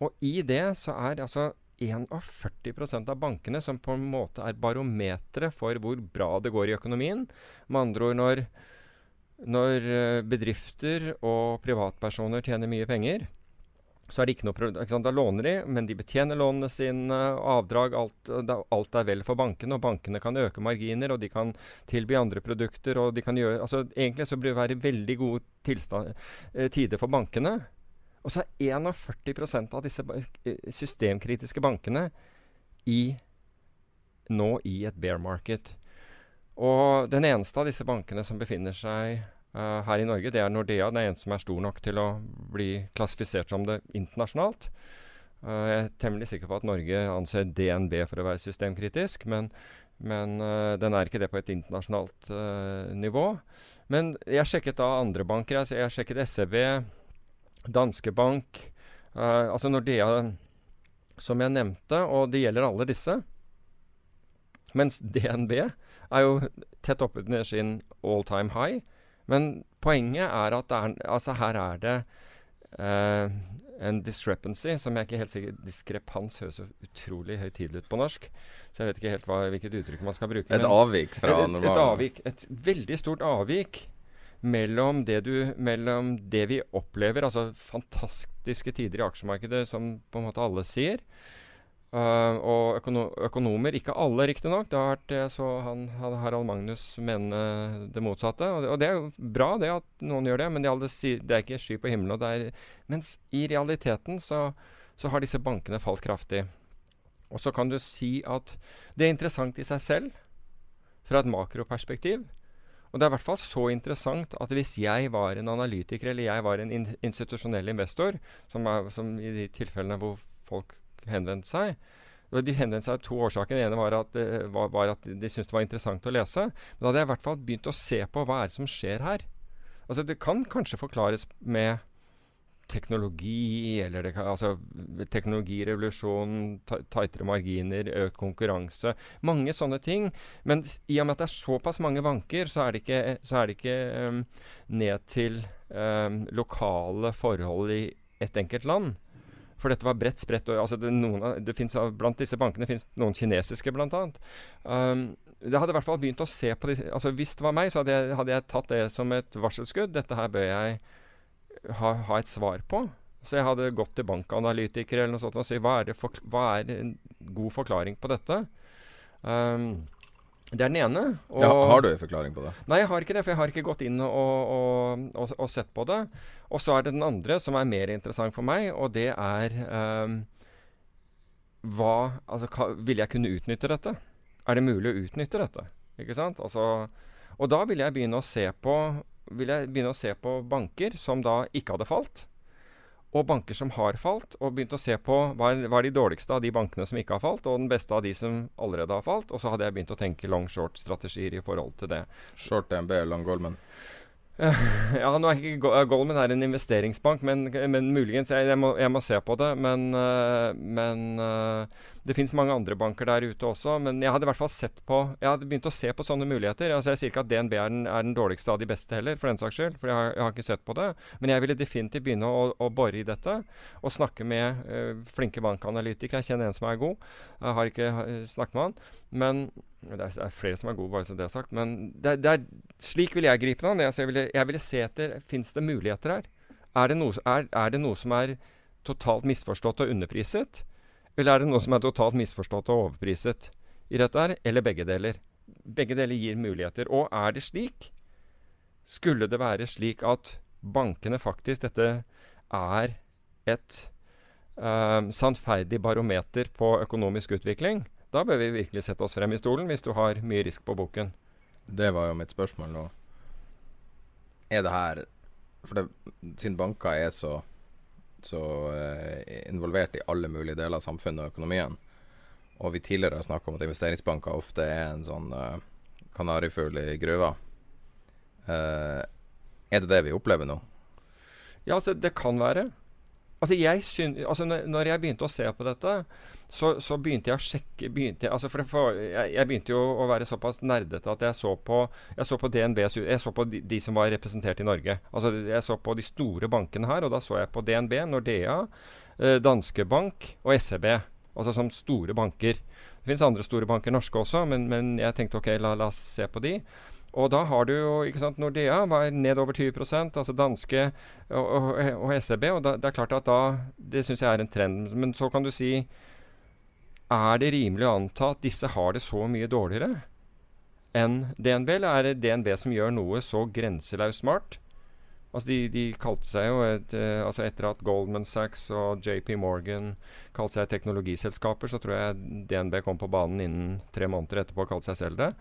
Og i det så er altså 41% av bankene som på en måte er barometeret for hvor bra det går i økonomien. Med andre ord når, når eh, bedrifter og privatpersoner tjener mye penger, så er det ikke noe problem. Da låner de, men de betjener lånene sine, avdrag, alt, alt, er vel for bankene. Og bankene kan øke marginer, og de kan tilby andre produkter. og de kan gjøre, altså Egentlig så blir det være veldig gode tilstand, eh, tider for bankene. Og så er 41% av disse eh, systemkritiske bankene i, nå i et bear market. Og den eneste av disse bankene som befinner seg Uh, her i Norge, det er Nordea. Den er en som er stor nok til å bli klassifisert som det internasjonalt. Uh, jeg er temmelig sikker på at Norge anser DNB for å være systemkritisk, men, men uh, den er ikke det på et internasjonalt nivå. Men jeg sjekket da andre banker. Jeg, jeg sjekket SEB, Danske Bank, altså Nordea, som jeg nevnte, og det gjelder alle disse. Mens DNB er jo tett oppunder sin all time high. Men poenget er at er, altså her er det uh, en discrepancy som jeg ikke helt sikker Diskrepans høres så utrolig høytidelig ut på norsk. Så jeg vet ikke helt hva, hvilket uttrykk man skal bruke. Et avvik fra normalen? Et, et, avvik, et veldig stort avvik mellom det, du, mellom det vi opplever, altså fantastiske tider i aksjemarkedet, som på en måte alle sier, Uh, og økono økonomer, ikke alle riktignok, det har vært jeg så han, Harald Magnus mene det motsatte. Og det, og det, er jo bra det at noen gjør det, men det, det er ikke sky på himmelen. Er, mens i realiteten så, så, har disse bankene falt kraftig. Og så kan du si at det er interessant i seg selv, fra et makroperspektiv. Og det er i hvert fall så interessant at hvis jeg var en analytiker eller jeg var en in institusjonell investor, som, er, som i de tilfellene hvor folk henvendte seg. De henvendte seg to årsaker. Den ene var at, uh, var, var at de syntes det var interessant å lese. Men da hadde jeg i hvert fall begynt å se på hva er det som skjer her. Altså Det kan kanskje forklares med teknologi, eller det kan, altså teknologirevolusjon, tightere marginer, økt konkurranse. Mange sånne ting. Men i og med at det er såpass mange banker, så er det ikke, er det ikke um, ned til um, lokale forhold i et enkelt land. For dette var bredt spredt. Og, altså, det, noen, det finnes, blant disse bankene fins noen kinesiske, bl.a. Um, det hadde i hvert fall begynt å se på disse, altså Hvis det var meg, så hadde jeg, hadde jeg tatt det som et varselskudd. Dette her bør jeg ha, ha, et svar på. Så jeg hadde gått til bankanalytikere eller noe sånt og si hva hva er en god forklaring på dette. Um, det er den ene. Ja, har du en forklaring på det? Nei, jeg har ikke det. For jeg har ikke gått inn og, og, og, og sett på det. Og så er det den andre som er mer interessant for meg, og det er um, hva Altså, hva, vil jeg kunne utnytte dette? Er det mulig å utnytte dette? Ikke sant? Altså, og da vil jeg begynne å se på vil jeg begynne å se på banker som da ikke hadde falt og banker som har falt, og begynt å se på hva er, hva er, de dårligste av de bankene som ikke har falt, og den beste av de som allerede har falt. Og så hadde jeg begynt å tenke long-short-strategier i forhold til det. Short DNB, long Goldman? ja, nå er ikke eh, Goldman er en investeringsbank, men, men muligens jeg, jeg, må, jeg, må, se på det. Men, uh, men uh, det fins mange andre banker der ute også. Men jeg hadde i hvert fall sett på Jeg hadde begynt å se på sånne muligheter. Altså Jeg sier ikke at DNB er den, er den dårligste av de beste heller, for den saks skyld. For jeg har, jeg har, ikke sett på det. Men jeg ville definitivt begynne å, å bore i dette. Og snakke med uh, flinke bankanalytikere. Jeg kjenner en som er god. Jeg har ikke snakket med han. Men det er, flere som er gode, bare så det er sagt. Men det, det er, slik vil jeg gripe den an. Jeg, ville, jeg ville se etter Fins det muligheter her? Er det, noe, er, er det, noe, som er totalt misforstått og underpriset? Eller er det noe som er totalt misforstått og overpriset i dette her? Eller begge deler? Begge deler gir muligheter. Og er det slik? Skulle det være slik at bankene faktisk Dette er et um, sannferdig barometer på økonomisk utvikling? Da bør vi virkelig sette oss frem i stolen, hvis du har mye risk på boken. Det var jo mitt spørsmål nå. Er det her For det, siden banker er så, så uh, involvert i alle mulige deler av samfunnet og økonomien, og vi tidligere har snakka om at investeringsbanker ofte er en sånn uh, kanarifugl i gruva, uh, er det det vi opplever nå? Ja, altså, det kan være. Altså, jeg syn, altså når jeg begynte å se på dette, så, så begynte jeg å sjekke begynte jeg, altså for, for, jeg, jeg, begynte jo å være såpass nerdete at jeg så på, jeg så på DNBs Jeg så på de, de, som var representert i Norge. Altså Jeg så på de store bankene her, og da så jeg på DNB, Nordea, eh, Danske Bank og SEB. Altså som store banker. Det finnes andre store banker, norske også, men, men jeg tenkte ok, la, la oss se på de. Og da har du jo ikke sant, Nordea var ned over 20 altså danske og, og, og SEB. Og da, det er klart at da Det syns jeg er en trend. Men så kan du si Er det rimelig å anta at disse har det så mye dårligere enn DNB? Eller er det DNB som gjør noe så grenseløst smart? Altså de, de, kalte seg jo et, uh, altså Etter at Goldman Sachs og JP Morgan kalte seg teknologiselskaper, så tror jeg DNB kom på banen innen tre måneder etterpå og kalte seg selv det.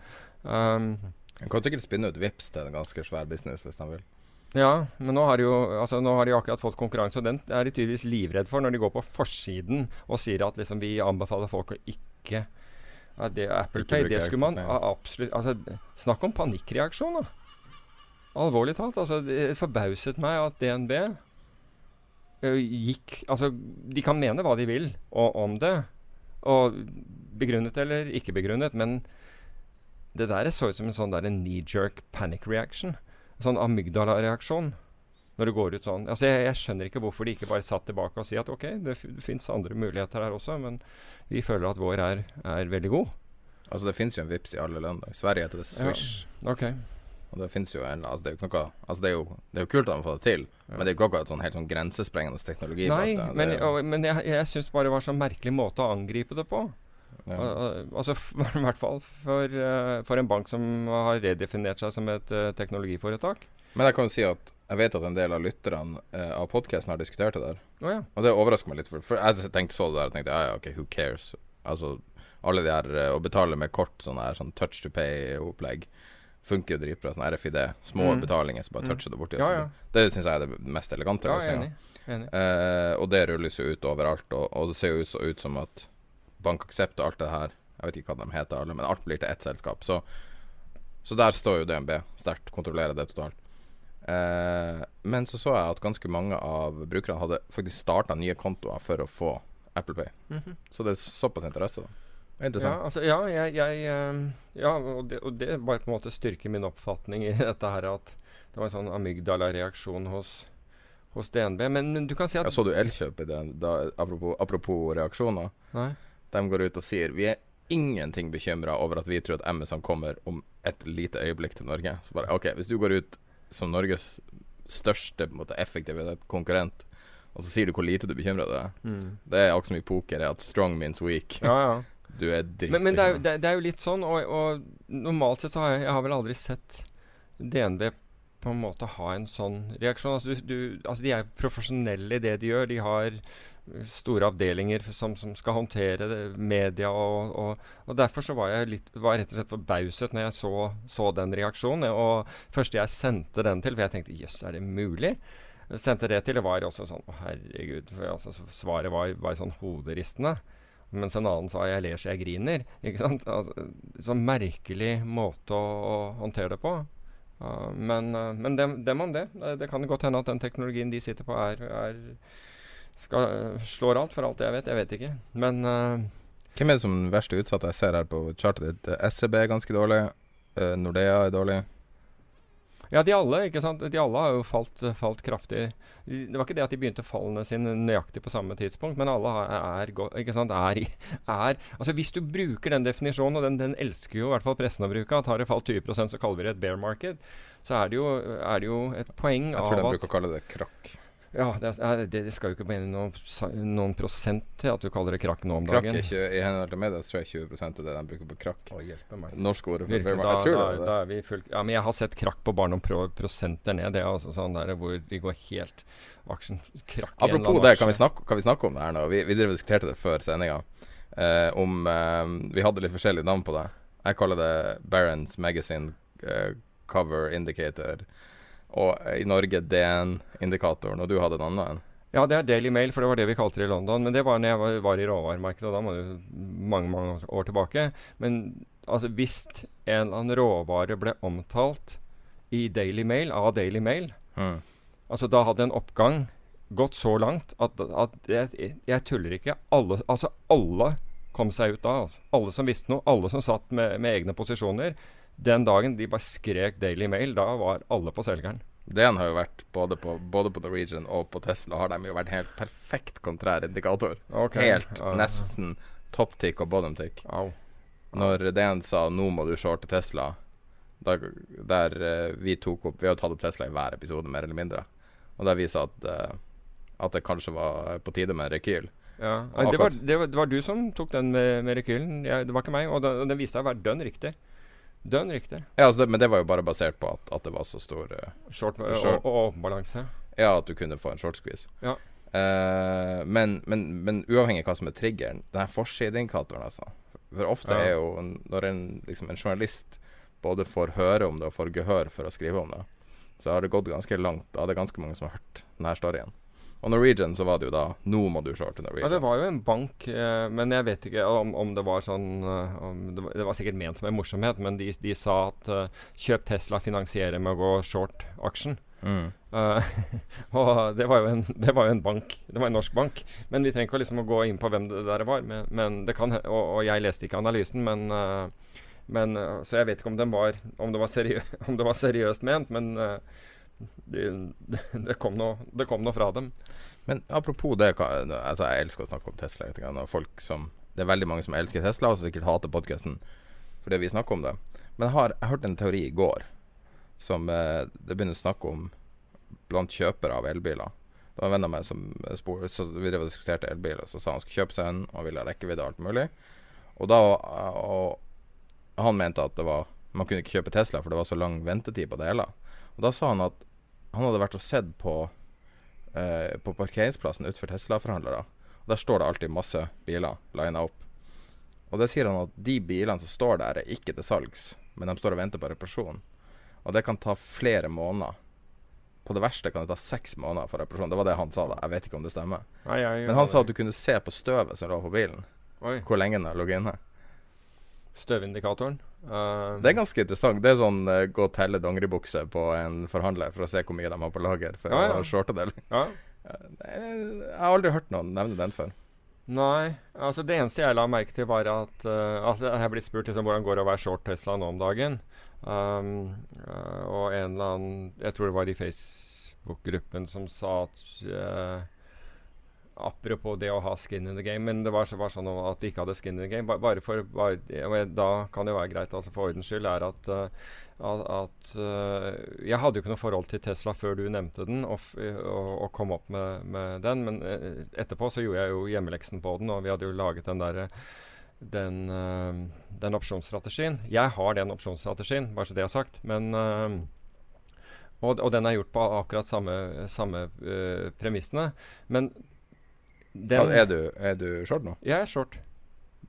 Um, han kan sikkert spinne ut VIPS til en ganske svær business hvis han vil. Ja, men nå har, jo, altså, nå har de akkurat fått konkurranse, og den er de tydeligvis livredd for når de går på forsiden og sier at liksom, vi anbefaler folk å ikke ja, det Apple Pay, det skulle man absolutt altså, Snakk om panikkreaksjon, da. Alvorlig talt. Altså, det forbauset meg at DNB uh, gikk Altså, de kan mene hva de vil og, om det, og begrunnet eller ikke begrunnet, men det der så ut som en sånn knee-jerk panic reaction. En sånn amygdala-reaksjon. Når det går ut sånn. Altså jeg, jeg, skjønner ikke hvorfor de ikke bare satt tilbake og sier at ok, det, det fins andre muligheter her også, men vi føler at vår er, er veldig god. Altså Det fins jo en vips i alle land. I Sverige heter det Swish. Ja. Okay. Og det fins jo en altså det, er jo noe, altså det, er jo, det er jo kult at man får det til, ja. men det er jo ikke akkurat sånn helt sånn grensesprengende teknologi. Nei, men, og, men jeg, jeg syns bare det var så merkelig måte å angripe det på. Ja. Altså I hvert fall for, uh, for, en bank som har redefinert seg som et uh, teknologiforetak. Men jeg kan jo si at jeg vet at en del av lytterne uh, av podkasten har diskutert det der. Oh, ja. Og det overrasker meg litt, for, for, jeg tenkte så det der og tenkte ja, ja, ok, who cares? Altså alle de her Å betale med kort, sånn her sånn touch to pay-opplegg, funker jo dritbra. Sånn RFID, små mm. betalinger, som bare mm. toucher det borti. Ja, ja. Det syns jeg er det mest elegante løsninga. og det rulles jo ut overalt, og, og det ser jo ut, ut som at BankAksept og alt det her Jeg vet ikke hva de heter alle, men alt blir til ett selskap. Så, så der står jo DNB sterkt, kontrollerer det totalt. Eh, men så så jeg at ganske mange av brukerne hadde faktisk starta nye kontoer for å få Apple Pay. Mm -hmm. Så det er såpass interesse, da. Interessant. Ja, altså, ja, jeg, jeg, ehm, ja og, det, og det bare på en måte styrker min oppfatning i dette her at det var en sånn amygdala-reaksjon hos, hos DNB. Men, men, du kan si at Jeg Så du Elkjøp i den, da, apropos, apropos reaksjoner? Nei de går ut og sier vi er ingenting bekymra over at vi tror at Amazon kommer om et lite øyeblikk til Norge. Så bare OK, hvis du går ut som Norges største måte, effektive konkurrent, og så sier du hvor lite du bekymrer deg mm. Det er akkurat som i poker, at strong means weak. Ja, ja. Du er dritt Men, men det, er, det, det, er, jo litt sånn, og, og, normalt sett så har jeg, jeg har vel aldri sett DNB på en måte ha en sånn reaksjon. Altså, du, du, altså de er profesjonelle i det de gjør. De har store avdelinger som, som skal håndtere det, media. Og, og, og, Derfor så var jeg litt, var rett og slett forbauset når jeg så, så, den reaksjonen. Og første jeg sendte den til, for jeg tenkte jøss, er det mulig? Jeg sendte det til, det var også sånn Å, herregud. For, altså, svaret var, var sånn hoderistende. Mens en annen sa 'jeg ler så jeg griner'. Ikke sant? Altså, sånn merkelig måte å, å håndtere det på. Uh, men, uh, men dem, dem, om det. Det kan godt hende at den teknologien de sitter på, er, er skal, uh, slår alt, for alt jeg vet. Jeg vet ikke. Men uh, Hvem er det som den verste utsatte? Jeg ser her på chartet ditt. SEB er ganske dårlig. Nordea er dårlig. Ja, de alle ikke sant? De alle har jo falt, falt, kraftig. Det var ikke det at de begynte fallene sine nøyaktig på samme tidspunkt, men alle er, ikke sant? Er, er, altså Hvis du bruker den definisjonen, og den, den elsker jo i hvert fall pressen å bruke, at har det falt 20% så kaller vi det et bear market, så er det jo, er det jo et poeng av at Jeg tror de bruker å kalle det krakk. Ja, det, er, det, skal jo ikke mene noen, noen, prosent til at du kaller det krakk nå om dagen. Krakk er ikke, I henhold til media tror jeg 20 er det de bruker på krakk. Å, hjelpe meg. Norsk ord for Virkelig, da, jeg tror da, det. Da er vi fullt, ja, men jeg har sett krakk på noen pro prosenter ned. Det er altså sånn der hvor de går helt aksjen krakk Apropos det, kan vi, snakke, kan vi, snakke, om det her nå? Vi, vi diskuterte det før sendinga. Eh, om eh, Vi hadde litt forskjellige navn på det. Jeg kaller det Barents Magazine eh, Cover Indicator. Og i Norge den indikatoren, og du hadde en annen en? Ja, det er Daily Mail, for det var det vi kalte det i London. Men det var når jeg var, var i råvaremarkedet, og da må det mange mange år tilbake. Men altså, hvis en eller annen råvare ble omtalt i Daily Mail, av Daily Mail mm. Altså, da hadde en oppgang gått så langt at, at jeg, jeg, tuller ikke. Alle, altså alle kom seg ut da. Altså. Alle som visste noe, alle som satt med, med egne posisjoner. Den dagen de bare skrek Daily Mail, da var alle på selgeren. DN har jo vært både på, både på Norwegian og på Tesla har de jo vært helt perfekt kontrær indikator. Okay. Helt uh, nesten top tick og bottom tick. Au. Når DN sa 'nå må du shorte Tesla', da, der uh, vi tok opp Vi har tatt opp Tesla i hver episode, mer eller mindre. Og der vi sa at, uh, at det kanskje var på tide med en rekyl. Ja. Det, var, det, var, det var du som tok den med, med rekylen. ja, det var ikke meg. Og den, og den viste seg å være dønn riktig. Dønn riktig. Ja, altså det, Men det var jo bare basert på at, at det var så stor uh, Short og, Short. og, og balanse. Ja, at du kunne få en short squeeze. Ja. Uh, men, men, men uavhengig av hva som er triggeren, den her forsideindikatoren, altså. For ofte Ja. er jo når en, liksom en journalist både får høre om det og får gehør for å skrive om det, så har det gått ganske langt. Da er det ganske mange som har hørt denne storyen. Og Norwegian så var det jo da Nå må du shorte Norwegian. Ja, det var jo en bank, eh, men jeg vet ikke om, om det var sånn eh, det, var, det var sikkert ment som en morsomhet, men de, de sa at uh, kjøp Tesla, finansiere med å gå short aksjen. Mm. Uh, og det var, jo en, det var jo en bank. Det var en norsk bank. Men vi trenger ikke liksom å gå inn på hvem det der var. Men, men det kan, og, og jeg leste ikke analysen, men, uh, men Så jeg vet ikke om, den var, om, det, var seriø om det var seriøst ment, men eh, det, de, det kom noe det kom noe fra dem. Men apropos det altså Jeg elsker å snakke om Tesla. som Det er veldig mange som elsker Tesla, og som sikkert hater podkasten fordi vi snakker om det. Men jeg har jeg hørte en teori i går som eh, det begynner å snakke om blant kjøpere av elbiler. Det var en venn av meg som spor, så vi diskuterte elbiler, så sa han skulle kjøpe seg en og ville ha rekkevidde og alt mulig. Og da og Han mente at det var man kunne ikke kjøpe Tesla, for det var så lang ventetid på deler. Og da sa han at han hadde vært og sett på eh, på parkeringsplassen utenfor Tesla-forhandlere. Og Der står det alltid masse biler lina opp. Og det sier han at de bilene som står der, er ikke til salgs, men de står og venter på reparasjon. Og det kan ta flere måneder. På det verste kan det ta seks måneder for reparasjon. Det var det han sa, da. Jeg vet ikke om det stemmer. Nei, jeg, Men han sa at du kunne se på støvet som lå på bilen, Oi, hvor lenge den har ligget inne. Støvindikatoren. Uh, Det er ganske interessant. Det er sånn uh, gå og telle dongeribukse på en forhandler for å se hvor mye de har på lager for Ja, ja. å shorte det. ja. Jeg har aldri hørt noen nevne den før. Nei, altså det eneste jeg la merke til, var at uh, altså Jeg har blitt spurt liksom, hvordan går det å være short Tesla nå om dagen. Um, og en eller annen Jeg tror det var i Facebook-gruppen som sa at Apropos det å ha skin in the game, men det var, var sånn at vi ikke hadde skin in the game. Ba, bare for bare, Da kan det være greit, altså for ordens skyld, er at, uh, at, at uh, Jeg hadde jo ikke noe forhold til Tesla før du nevnte den, og, og, og kom opp med, med den. Men uh, etterpå så gjorde jeg jo hjemmeleksen på den, og vi hadde jo laget den derre den, den opsjonsstrategien. Jeg har den opsjonsstrategien, bare så det er sagt. Men og, og den er gjort på akkurat samme, samme uh, premissene. Men den er, du, er du short nå? Jeg er short.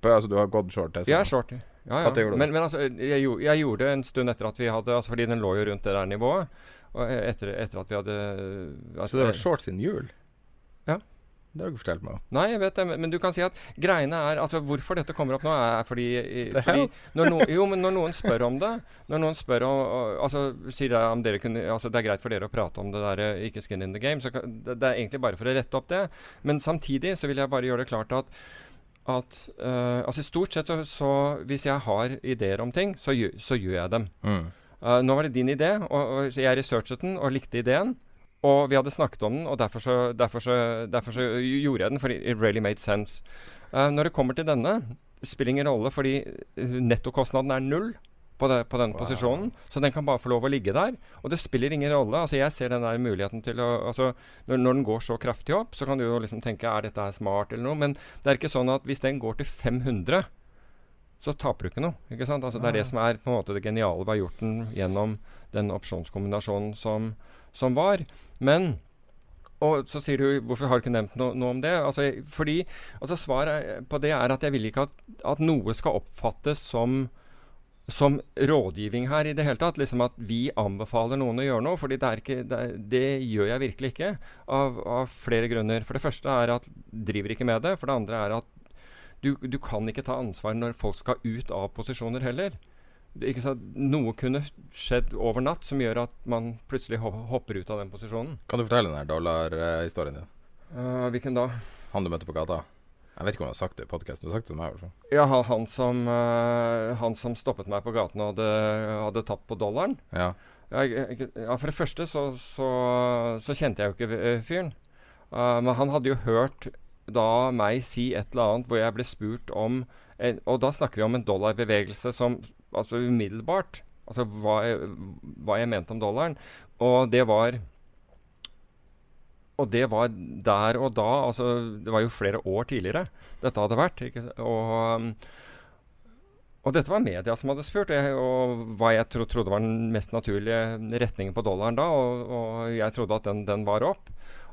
På, altså du har gått short Tesla? Jeg er short. Ja, ja. ja. Men, men altså, jeg, jeg gjorde det en stund etter at vi hadde altså Fordi den lå jo rundt det der nivået. Og etter, etter at vi hadde at- Så du har vært short siden jul? Ja. Det har du ikke fortalt meg. Nei, jeg vet det, men, du kan si at greiene er Altså, hvorfor dette kommer opp nå, er fordi, fordi når no, Jo, men når noen spør om det Når noen spør om Altså, sier jeg om dere kunne Altså, det er greit for dere å prate om det der eh, ikke skin in the game, så det, det er egentlig bare for å rette opp det. Men samtidig så vil jeg bare gjøre det klart at at uh, altså Stort sett så, så Hvis jeg har ideer om ting, så, så gjør jeg dem. Mm. Uh, nå var det din idé, og, og jeg researchet den og likte ideen. Og vi hadde snakket om den, og derfor så, derfor så, derfor så gjorde jeg den. for it really made sense. Uh, når det kommer til denne, spiller ingen rolle, fordi eh, nettokostnaden er null på, det, på den Wow. posisjonen. Så den kan bare få lov å ligge der. Og det spiller ingen rolle. Altså Jeg ser den der muligheten til å altså når, når den går så kraftig opp, så kan du jo liksom tenke er dette her smart eller noe. Men det er ikke sånn at hvis den går til 500 så taper du ikke noe. ikke sant? Altså Det er det som er på en måte det geniale ved den gjennom den opsjonskombinasjonen som, som var. Men og så sier du hvorfor har du ikke nevnt noe, noe om det? Altså, fordi altså Svaret på det er at jeg vil ikke at, at noe skal oppfattes som som rådgivning her i det hele tatt. Liksom at vi anbefaler noen å gjøre noe. fordi det, ikke, det, det gjør jeg virkelig ikke. Av, av flere grunner. For det første er at driver ikke med det. For det andre er at du, du kan ikke ta ansvar når folk skal ut av posisjoner heller. Noe kunne skjedd over natt som gjør at man plutselig hopper ut av den posisjonen. Kan du fortelle den dollarhistorien din? Uh, hvilken da? Han du møtte på gata? Jeg vet ikke om jeg har sagt det i podkasten. Du har sagt det til meg. Ja, han, han, som, uh, han som stoppet meg på gaten og hadde, hadde tatt på dollaren. Ja. Jeg, ja, For det første så, så, så kjente jeg jo ikke eh, fyren. Uh, men han hadde jo hørt da meg si et eller annet hvor jeg ble spurt om en, Og da snakker vi om en dollarbevegelse som altså umiddelbart Altså hva jeg, hva jeg mente om dollaren. Og det var og det var der og da altså Det var jo flere år tidligere dette hadde vært. Og, og dette var media som hadde spurt, jeg, og hva jeg tro, trodde var den mest naturlige retningen på dollaren da. Og, og jeg trodde at den, den var opp.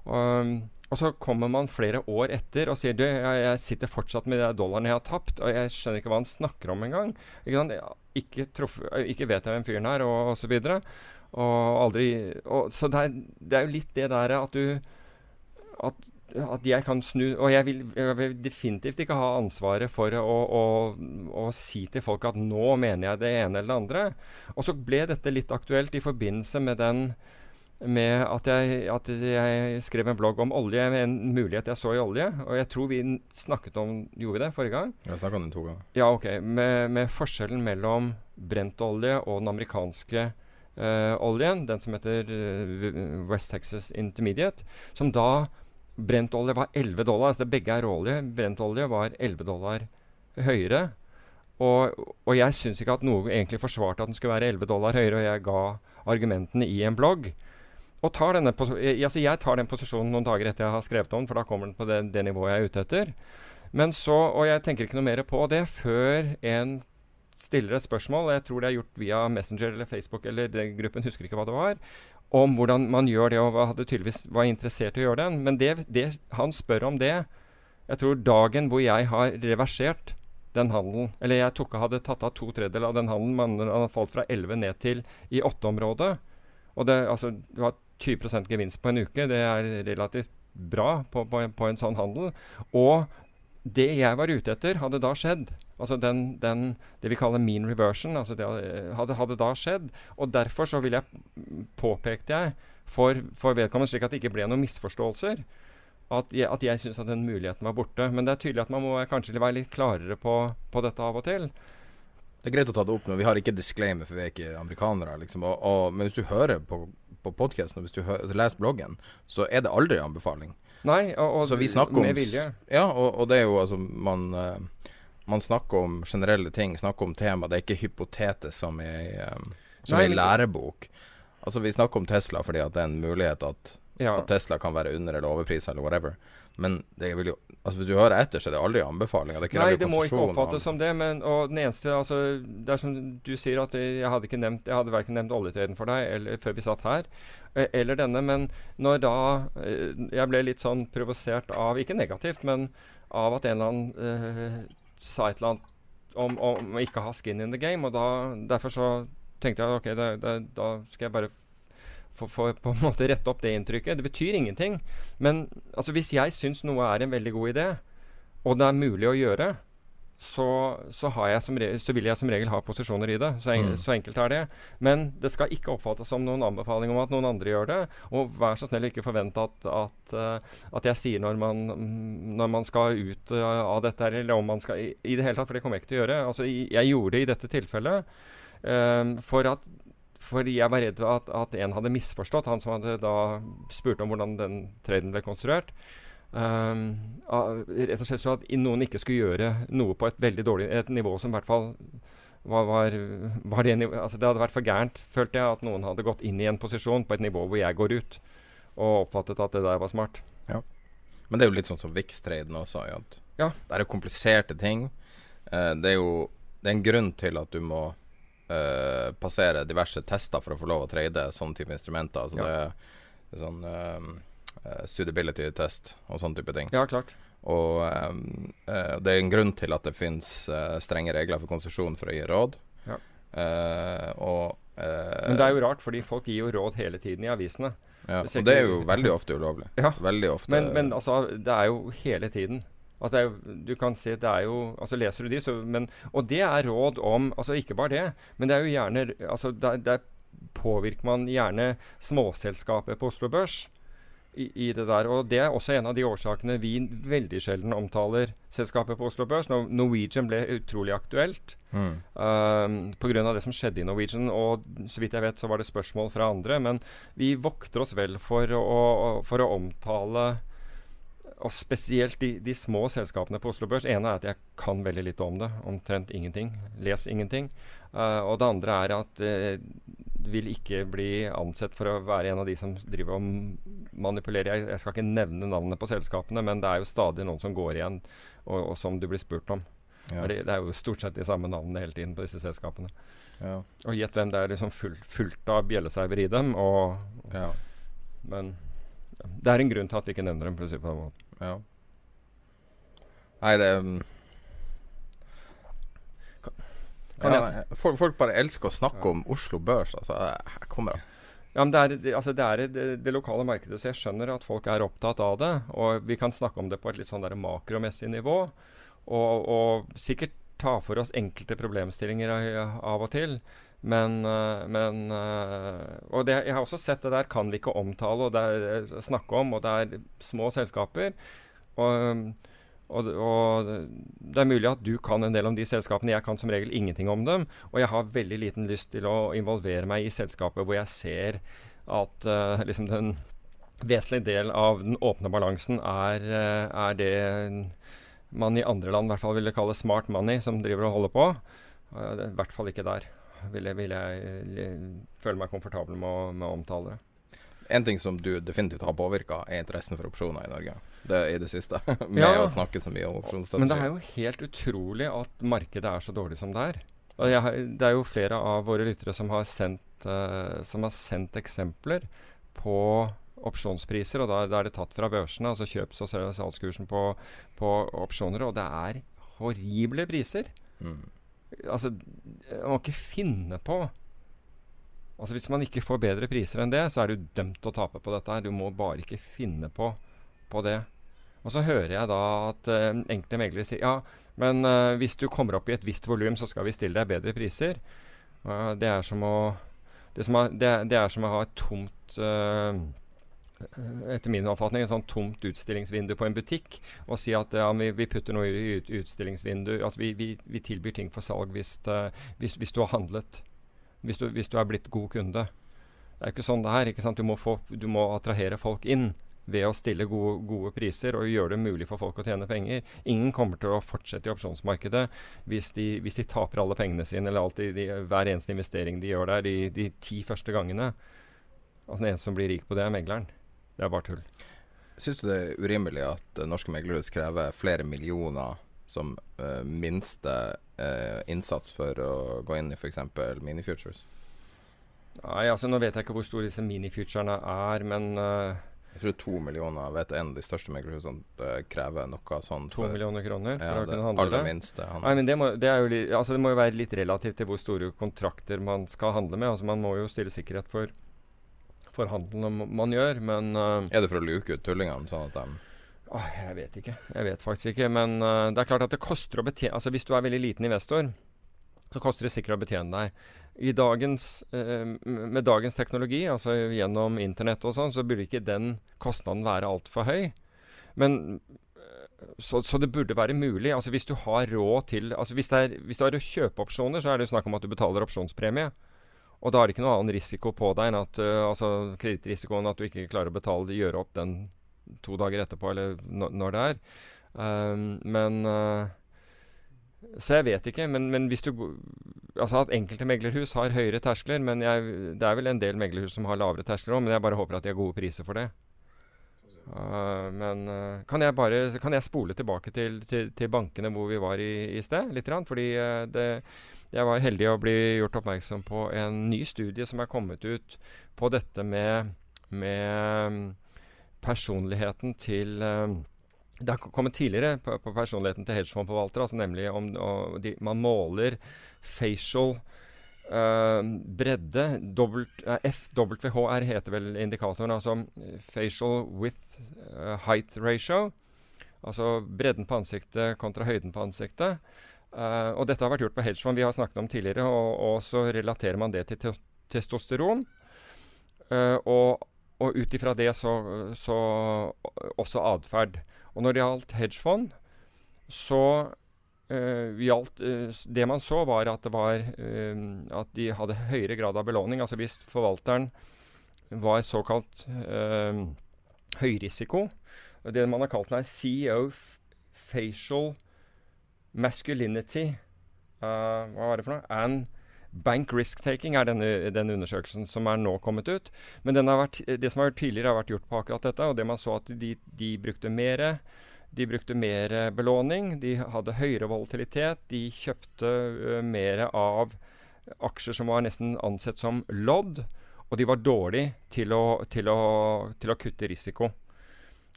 Og, og, så kommer man flere år etter og sier du, jeg, jeg sitter fortsatt med de dollaren jeg har tapt, og jeg skjønner ikke hva han snakker om engang. Ikke, ikke, ikke, vet jeg hvem fyren er, og osv. Og aldri og, Så det er, det er, jo litt det der at du at, at jeg kan snu Og jeg vil, jeg vil, definitivt ikke ha ansvaret for å, å, å, si til folk at nå mener jeg det ene eller det andre. Og så ble dette litt aktuelt i forbindelse med den med at jeg, at jeg, skrev en blogg om olje, en mulighet jeg så i olje. Og jeg tror vi snakket om Gjorde vi det forrige gang? Jeg snakka om det to ganger. Ja, ok. Med, med forskjellen mellom brent olje og den amerikanske uh, oljen, den som heter uh, West Texas Intermediate, som da Brent olje var 11 dollar. altså det Begge er råolje. Brentolje var 11 dollar høyere. Og, og jeg syns ikke at noe egentlig forsvarte at den skulle være 11 dollar høyere, og jeg ga argumentene i en blogg. Og tar denne, altså jeg tar den posisjonen noen dager etter jeg har skrevet om den, for da kommer den på det, det nivået jeg er ute etter. Men så, Og jeg tenker ikke noe mer på det før en stiller et spørsmål, jeg tror det er gjort via Messenger eller Facebook eller den gruppen, husker ikke hva det var, om hvordan man gjør det, og hadde tydeligvis var interessert i å gjøre den. Men det, det, han spør om det Jeg tror dagen hvor jeg har reversert den handelen Eller jeg tok, hadde tatt av to tredjedeler av den handelen. Man hadde falt fra 11 ned til i 8-området. Og det, altså, det har 20% gevinst på en uke. Det er relativt bra på, på, på en sånn handel. Og det jeg var ute etter, hadde da skjedd. Altså den, den, det vi kaller mean reversion, altså det hadde, hadde, da skjedd. Og derfor så vil jeg, påpekte jeg for, for vedkommende, slik at det ikke ble noen misforståelser, at jeg, at jeg syns at den muligheten var borte. Men det er tydelig at man må kanskje være litt klarere på, på dette av og til. Det er greit å ta det opp, nå. vi har ikke disclaimer, for vi er ikke amerikanere. Liksom. Og, og, men hvis du hører på, på podkasten, og hvis du altså leser bloggen, så er det aldri anbefaling. Nei, og, og så vi snakker om, med vilje. Ja, og, og, det er jo altså Man, uh, man snakker om generelle ting, snakker om tema. Det er ikke hypotetisk som i, um, som Nei, i lærebok. Altså Vi snakker om Tesla fordi at det er en mulighet at, ja. at Tesla kan være under eller overpris eller whatever. Men det vil jo Altså hvis du hører etter, så er det aldri anbefalinger. Det Nei, det må ikke oppfattes som det. Men, og den eneste altså, Det er som du sier, at jeg hadde ikke nevnt Jeg hadde verken nevnt oljetreden for deg eller, før vi satt her, e, eller denne. Men når da eh, Jeg ble litt sånn provosert av Ikke negativt, men av at en eller annen uh, sa et eller annet om, om, å ikke ha skin in the game. Og da, derfor så tenkte jeg ok, da, da, da skal jeg bare for, på en måte rette opp det inntrykket. Det betyr ingenting. Men altså, hvis jeg syns noe er en veldig god idé, og det er mulig å gjøre, så, så, så vil jeg som regel ha posisjoner i det. Så, en, mm. så, enkelt er det. Men det skal ikke oppfattes som noen anbefaling om at noen andre gjør det. Og vær så snill ikke forvente at, at, uh, at jeg sier når man, når man skal ut uh, av dette, eller om man skal i, i, det hele tatt, for det kommer jeg ikke til å gjøre. Altså, jeg gjorde det i dette tilfellet Um, for at fordi jeg var redd for at, at, en hadde misforstått, han som hadde da spurt om hvordan den traden ble konstruert. Um, rett og slett så at noen ikke skulle gjøre noe på et veldig dårlig et nivå som i hvert fall var, var, var det, altså det hadde vært for gærent, følte jeg, at noen hadde gått inn i en posisjon på et nivå hvor jeg går ut, og oppfattet at det der var smart. Ja. Men det er jo litt sånn som VIX-traden også. Ja. Det er jo kompliserte ting. Uh, det er jo det er en grunn til at du må uh, passere diverse tester for å få lov å trade sånne type instrumenter. Altså ja. det er sånn uh, suitability test og sånne type ting. Ja, klart. Og um, uh, det er en grunn til at det finnes strenge regler for konsesjon for å gi råd. Ja. og Men det er jo rart, fordi folk gir jo råd hele tiden i avisene. Ja, og det er jo veldig ofte ulovlig. Ja. Veldig ofte. Men, men altså, det er jo hele tiden. At er, du kan se, det er jo altså Leser du de, så men, Og det er råd om altså Ikke bare det, men det er jo gjerne altså Der, der påvirker man gjerne småselskapet på Oslo Børs. i, i, det der. Og det er også en av de årsakene vi veldig sjelden omtaler selskapet på Oslo Børs. Når Norwegian ble utrolig aktuelt mm. um, pga. det som skjedde i Norwegian. Og så vidt jeg vet, så var det spørsmål fra andre. Men vi vokter oss vel for å, for å omtale og spesielt de, de, små selskapene på Oslo Børs. ene er at jeg kan veldig lite om det. Omtrent ingenting. Les ingenting. Uh, og det andre er at uh, vil ikke bli ansett for å være en av de som driver og manipulerer. Jeg, jeg skal ikke nevne navnet på selskapene, men det er jo stadig noen som går igjen, og, og som du blir spurt om. Ja. Det, det, er jo stort sett de samme navnene hele tiden på disse selskapene. Ja. Og gjett hvem det er liksom full, fullt av bjellesauer i dem. Og, ja. Men det er en grunn til at vi ikke nevner dem. på den måten. Ja. Nei, det ja, folk, folk, bare elsker å snakke om Oslo Børs. Altså, her kommer ja, men det er, det, altså det, er det, det, lokale markedet, så jeg skjønner at folk er opptatt av det. Og vi kan snakke om det på et litt sånn der makromessig nivå. Og, og, sikkert ta for oss enkelte problemstillinger av og til. Men, eh, men eh, Og det, jeg har også sett det der kan vi ikke omtale og det er, snakke om. Og det er små selskaper. Og og, og, det er mulig at du kan en del om de selskapene. Jeg kan som regel ingenting om dem. Og jeg har veldig liten lyst til å involvere meg i selskaper hvor jeg ser at uh, liksom den vesentlige del av den åpne balansen er, er, det man i andre land i hvert fall ville kalle smart money, som driver og holder på. I hvert fall ikke der. Vil jeg, vil jeg føle meg komfortabel med å, med å omtale det. En ting som du definitivt har påvirka, er interessen for opsjoner i Norge. Det i det siste. med ja, å snakke så mye om opsjonsstrategi. Men det er jo helt utrolig at markedet er så dårlig som det er. Har, det er jo flere av våre lyttere som har sendt, uh, som har sendt eksempler på opsjonspriser, og da, da, er det tatt fra børsene, altså kjøps- og salgskursen på, på, opsjoner, og det er horrible priser. Mm. Altså, man må ikke finne på Altså Hvis man ikke får bedre priser enn det, så er du dømt til å tape på dette. her. Du må bare ikke finne på, på det. Og så hører jeg da at uh, enkelte meglere sier ja, men uh, hvis du kommer opp i et visst volum, så skal vi stille deg bedre priser. Uh, det, er som å, det, er, det, det, er som å ha et tomt etter min oppfatning, et sånt tomt utstillingsvindu på en butikk og si at ja, vi, vi putter noe i ut, utstillingsvindu. at vi, vi, vi, tilbyr ting for salg hvis, hvis, hvis du har handlet hvis du, hvis du, er blitt god kunde. Det er ikke sånn det er. ikke sant? Du må, få, du må attrahere folk inn ved å stille gode, gode, priser og gjøre det mulig for folk å tjene penger. Ingen kommer til å fortsette i opsjonsmarkedet hvis de, hvis de taper alle pengene sine eller alltid, de, hver eneste investering de gjør der de, de ti første gangene. Altså Den eneste som blir rik på det, er megleren. Det er bare tull. Syns du det er urimelig at uh, norske meglerhus krever flere millioner som uh, minste uh, innsats for å gå inn i f.eks. minifutures? Nei, altså Nå vet jeg ikke hvor store disse minifuturene er, men uh, Jeg tror to millioner vet en av de største meglerhusene krever noe sånn To millioner kroner for ja, å kunne handle aller minste. Nei, men det må, det, jo, altså det må jo være litt relativt til hvor store kontrakter man skal handle med. Altså Man må jo stille sikkerhet for, for handelen man gjør, men Er det for å luke ut tullingene, sånn at de Åh, jeg vet ikke. Jeg vet faktisk ikke. Men uh, det er klart at det koster å betjene Altså Hvis du er veldig liten investor, så koster det sikkert å betjene deg. I dagens, uh, med dagens teknologi, altså gjennom internett og sånn, så burde ikke den kostnaden være altfor høy. Men eh, så, så, det burde være mulig. altså Hvis du har råd til altså hvis, er, hvis du har kjøpeopsjoner, så er det jo snakk om at du betaler opsjonspremie. Og da er det ikke noe annen risiko på deg enn at uh, altså kredittrisikoen at du ikke klarer å betale, gjøre opp den to dager etterpå, eller når det er. Um, men uh, Så jeg vet ikke. Men, men, hvis du Altså at enkelte meglerhus har høyere terskler, men jeg, det er vel en del meglerhus som har lavere terskler òg, men jeg bare håper at de har gode priser for det. Uh, men uh, kan jeg bare Kan jeg spole tilbake til, til, til bankene hvor vi var i, i sted? Litt fordi uh, det, jeg var heldig å bli gjort oppmerksom på en ny studie som er kommet ut på dette med, med personligheten til uh, det har kommet tidligere på, på personligheten til hedgefondforvaltere, altså nemlig om de, man måler facial uh, bredde. Dobbelt, uh, FWHR heter vel indikatoren, altså facial width uh, height ratio. Altså bredden på ansiktet kontra høyden på ansiktet. Uh, og dette har vært gjort på hedgefond, vi har snakket om tidligere, og, og så relaterer man det til te testosteron. Uh, og og ut ifra det så, så også atferd. Og når det gjaldt hedgefond, så Uh, gjaldt, uh, det man så, var at, var, uh, at de hadde høyere grad av belåning. Altså hvis forvalteren var såkalt høyrisiko Det man har kalt den CEO facial masculinity Hva var det for noe? And Bank risk-taking er denne, denne, undersøkelsen som er nå kommet ut. Men vært, det som har vært tidligere, har vært gjort på akkurat dette. Og det man så at de, de brukte mer de brukte mer belåning, de hadde høyere volatilitet, de kjøpte uh, mer av aksjer som var nesten ansett som lodd, og de var dårlige til å, til til å kutte risiko.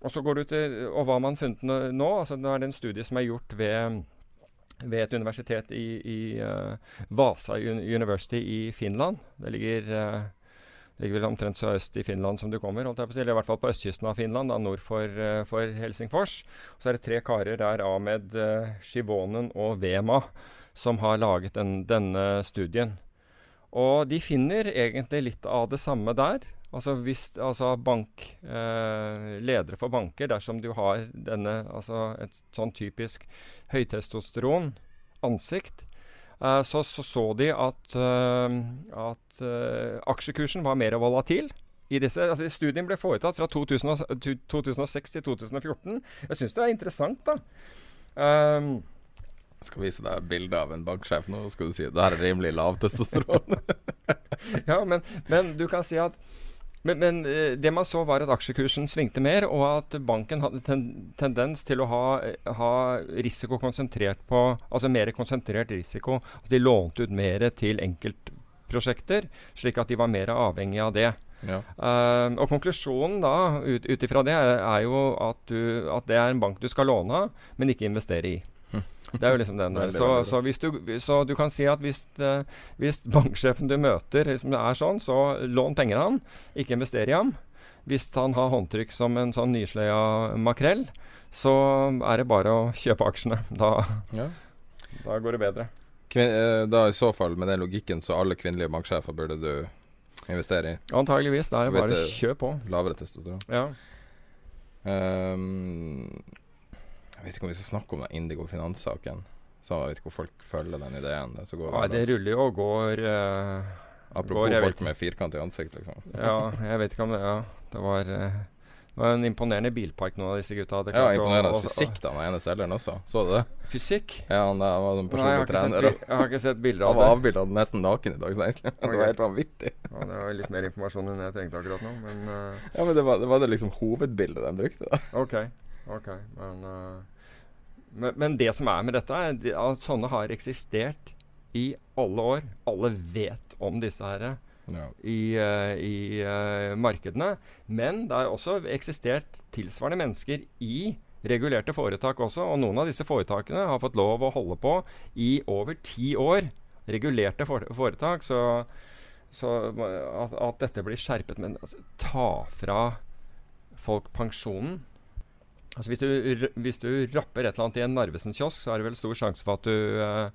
Og så går du til, og hva har man funnet nå, altså nå er det en studie som er gjort ved ved et universitet i, i uh, Vasa University i Finland. Det ligger, uh, ligger vel omtrent så øst i Finland som du kommer. holdt jeg på eller i hvert fall på østkysten av Finland, da, nord for, uh, for Helsingfors. Så er det tre karer der, Ahmed uh, Shivonen og Vema, som har laget den, denne studien. Og de finner egentlig litt av det samme der. Altså, hvis, altså bank, eh, ledere for banker, dersom du har denne, altså et sånn typisk høytestosteron ansikt, så, så, så de at, uh, at uh, aksjekursen var mer volatil. I disse, altså Studien ble foretatt fra 2000, 2006 til 2014. Jeg syns det er interessant, da. Um, jeg skal vise deg bilde av en banksjef nå, skal du si det her er rimelig lavtestosteron. ja, men, men du kan si at men, men, eh, det man så, var at aksjekursen svingte mer, og at banken hadde ten tendens til å ha, ha, risiko konsentrert på Altså mer konsentrert risiko. Altså de lånte ut mer til enkeltprosjekter, slik at de var mer avhengig av det. Ja. Uh, og konklusjonen da, ut ifra det, er, er jo at, du, at, det er en bank du skal låne av, men ikke investere i. Det er jo liksom den der. Så, så, du, så du, kan si at hvis, uh, hvis banksjefen du møter liksom er sånn, så lån penger av han, ikke invester i ham. Hvis han har håndtrykk som en sånn nysløya makrell, så er det bare å kjøpe aksjene. Da, ja. da går det bedre. Kvin eh, da i så fall, med den logikken, så alle kvinnelige banksjefer burde du investere i? Antageligvis. Da er det bare å kjøpe på. Lavere testosteron. Ja. Um, jeg vet ikke om vi skal snakke om den Indigo finanssaken. Så jeg vet ikke hvor folk følger den ideen. Det, ja, det ruller jo og går uh, Apropos går, folk med firkant i ansikt, liksom. ja, jeg vet ikke om det Ja, det var uh, det var en imponerende bilpark noen av disse gutta hadde. Ja, imponerende og, og, fysikk da, den ene selgeren også. Så du det? Fysikk? Ja, han, der, var sånn personlig trener. jeg har ikke sett bilder av det. Han var avbilda nesten naken i Dagens Næringsliv. Det var helt vanvittig. ja, det var litt mer informasjon enn jeg trengte akkurat nå, men uh, Ja, men det var, det var, det liksom hovedbildet de brukte, da. Ok, ok, men uh, men, men, det som er med dette, er at sånne har eksistert i alle år. Alle vet om disse her ja. i, uh, i uh, markedene. Men det har også eksistert tilsvarende mennesker i regulerte foretak også. Og noen av disse foretakene har fått lov å holde på i over ti år. Regulerte foretak. Så, så at, at, dette blir skjerpet. Men altså, ta fra folk pensjonen Altså hvis, du, hvis du rapper et eller annet i en Narvesen-kiosk, så er det vel stor sjanse for at du, uh,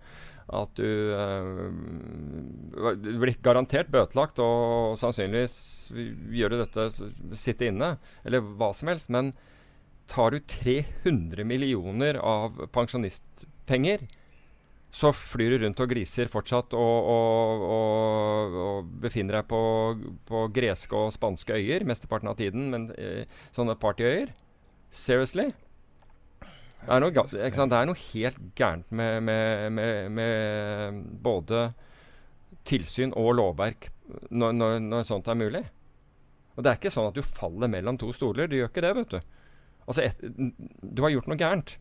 at du, uh, du blir garantert bøtelagt og sannsynligvis gjør du dette sitte inne, eller hva som helst. Men tar du 300 millioner av pensjonistpenger, så flyr du rundt og gliser fortsatt og, og, og, og befinner deg på, på, greske og spanske øyer mesteparten av tiden, men eh, sånne partyøyer. Seriously? Det er, noe, det er noe, helt gærent med, med, med, med både tilsyn og lovverk når, når, når, sånt er mulig. Og det er ikke sånn at du faller mellom to stoler. Du gjør ikke det, vet du. Altså, et, du har gjort noe gærent.